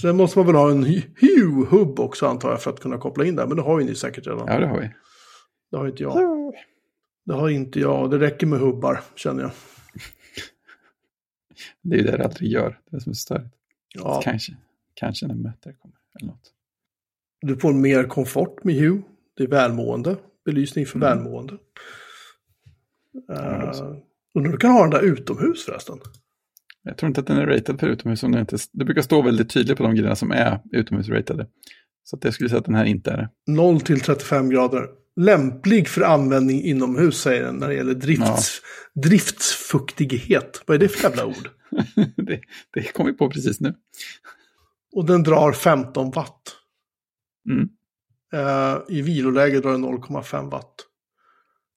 Sen måste man väl ha en Hue-hubb också antar jag för att kunna koppla in där. Men det har ju ni säkert redan. Ja, det har vi. Det har inte jag. Det har inte jag. Det räcker med hubbar känner jag. Det är ju det det aldrig gör. Det är det som är störigt. Ja, Kanske. Kanske när Möter kommer. Eller något. du får mer komfort med Hue. Det är välmående. Belysning för Mm. välmående. så. Uh, undrar du kan ha den där utomhus förresten. Jag tror inte att den är ratad för utomhus. Om den inte, det brukar stå väldigt tydligt på de grejerna som är utomhusratade. Så att jag skulle säga att den här inte är det. 0 till 35 grader. Lämplig för användning inomhus säger den när det gäller drifts, driftsfuktighet. Vad är det för jävla ord? det, det kom vi på precis nu. Och den drar 15 watt. Mm. Eh, I viloläge drar den 0,5 watt.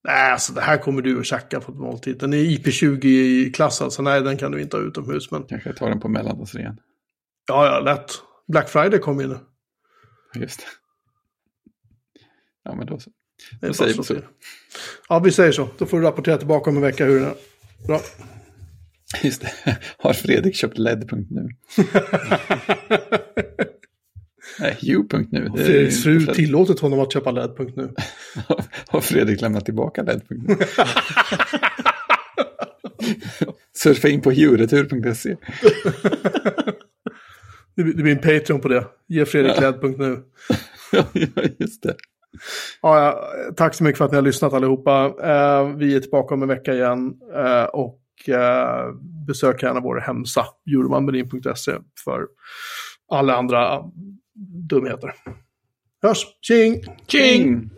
Nej, alltså det här kommer du att tjacka på ett måltid. Den är IP20-klassad, så nej, den kan du inte ha utomhus. Men Kanske tar den på mellandagsrean. ja, ja, lätt. Black Friday kommer ju nu. Just det. Ja, men då så. Det Då bara säger vi så. Ja, vi säger så. Då får du rapportera tillbaka om en vecka hur den är. Bra. Just det. Har Fredrik köpt LED.nu? Nej, Hue.nu. Fredriks fru tillåtit honom att köpa LED.nu. Har Fredrik lämnat tillbaka LED.nu? Surfa in på huretur.se. Det blir en Patreon på det. Ge Fredrik LED.nu. Ja, just det. Ja, tack så mycket för att ni har lyssnat allihopa. Eh, vi är tillbaka om en vecka igen. Eh, och eh, besök gärna vår hemsida, euromanmedin.se, för alla andra dumheter. Hörs! Tjing! Tjing!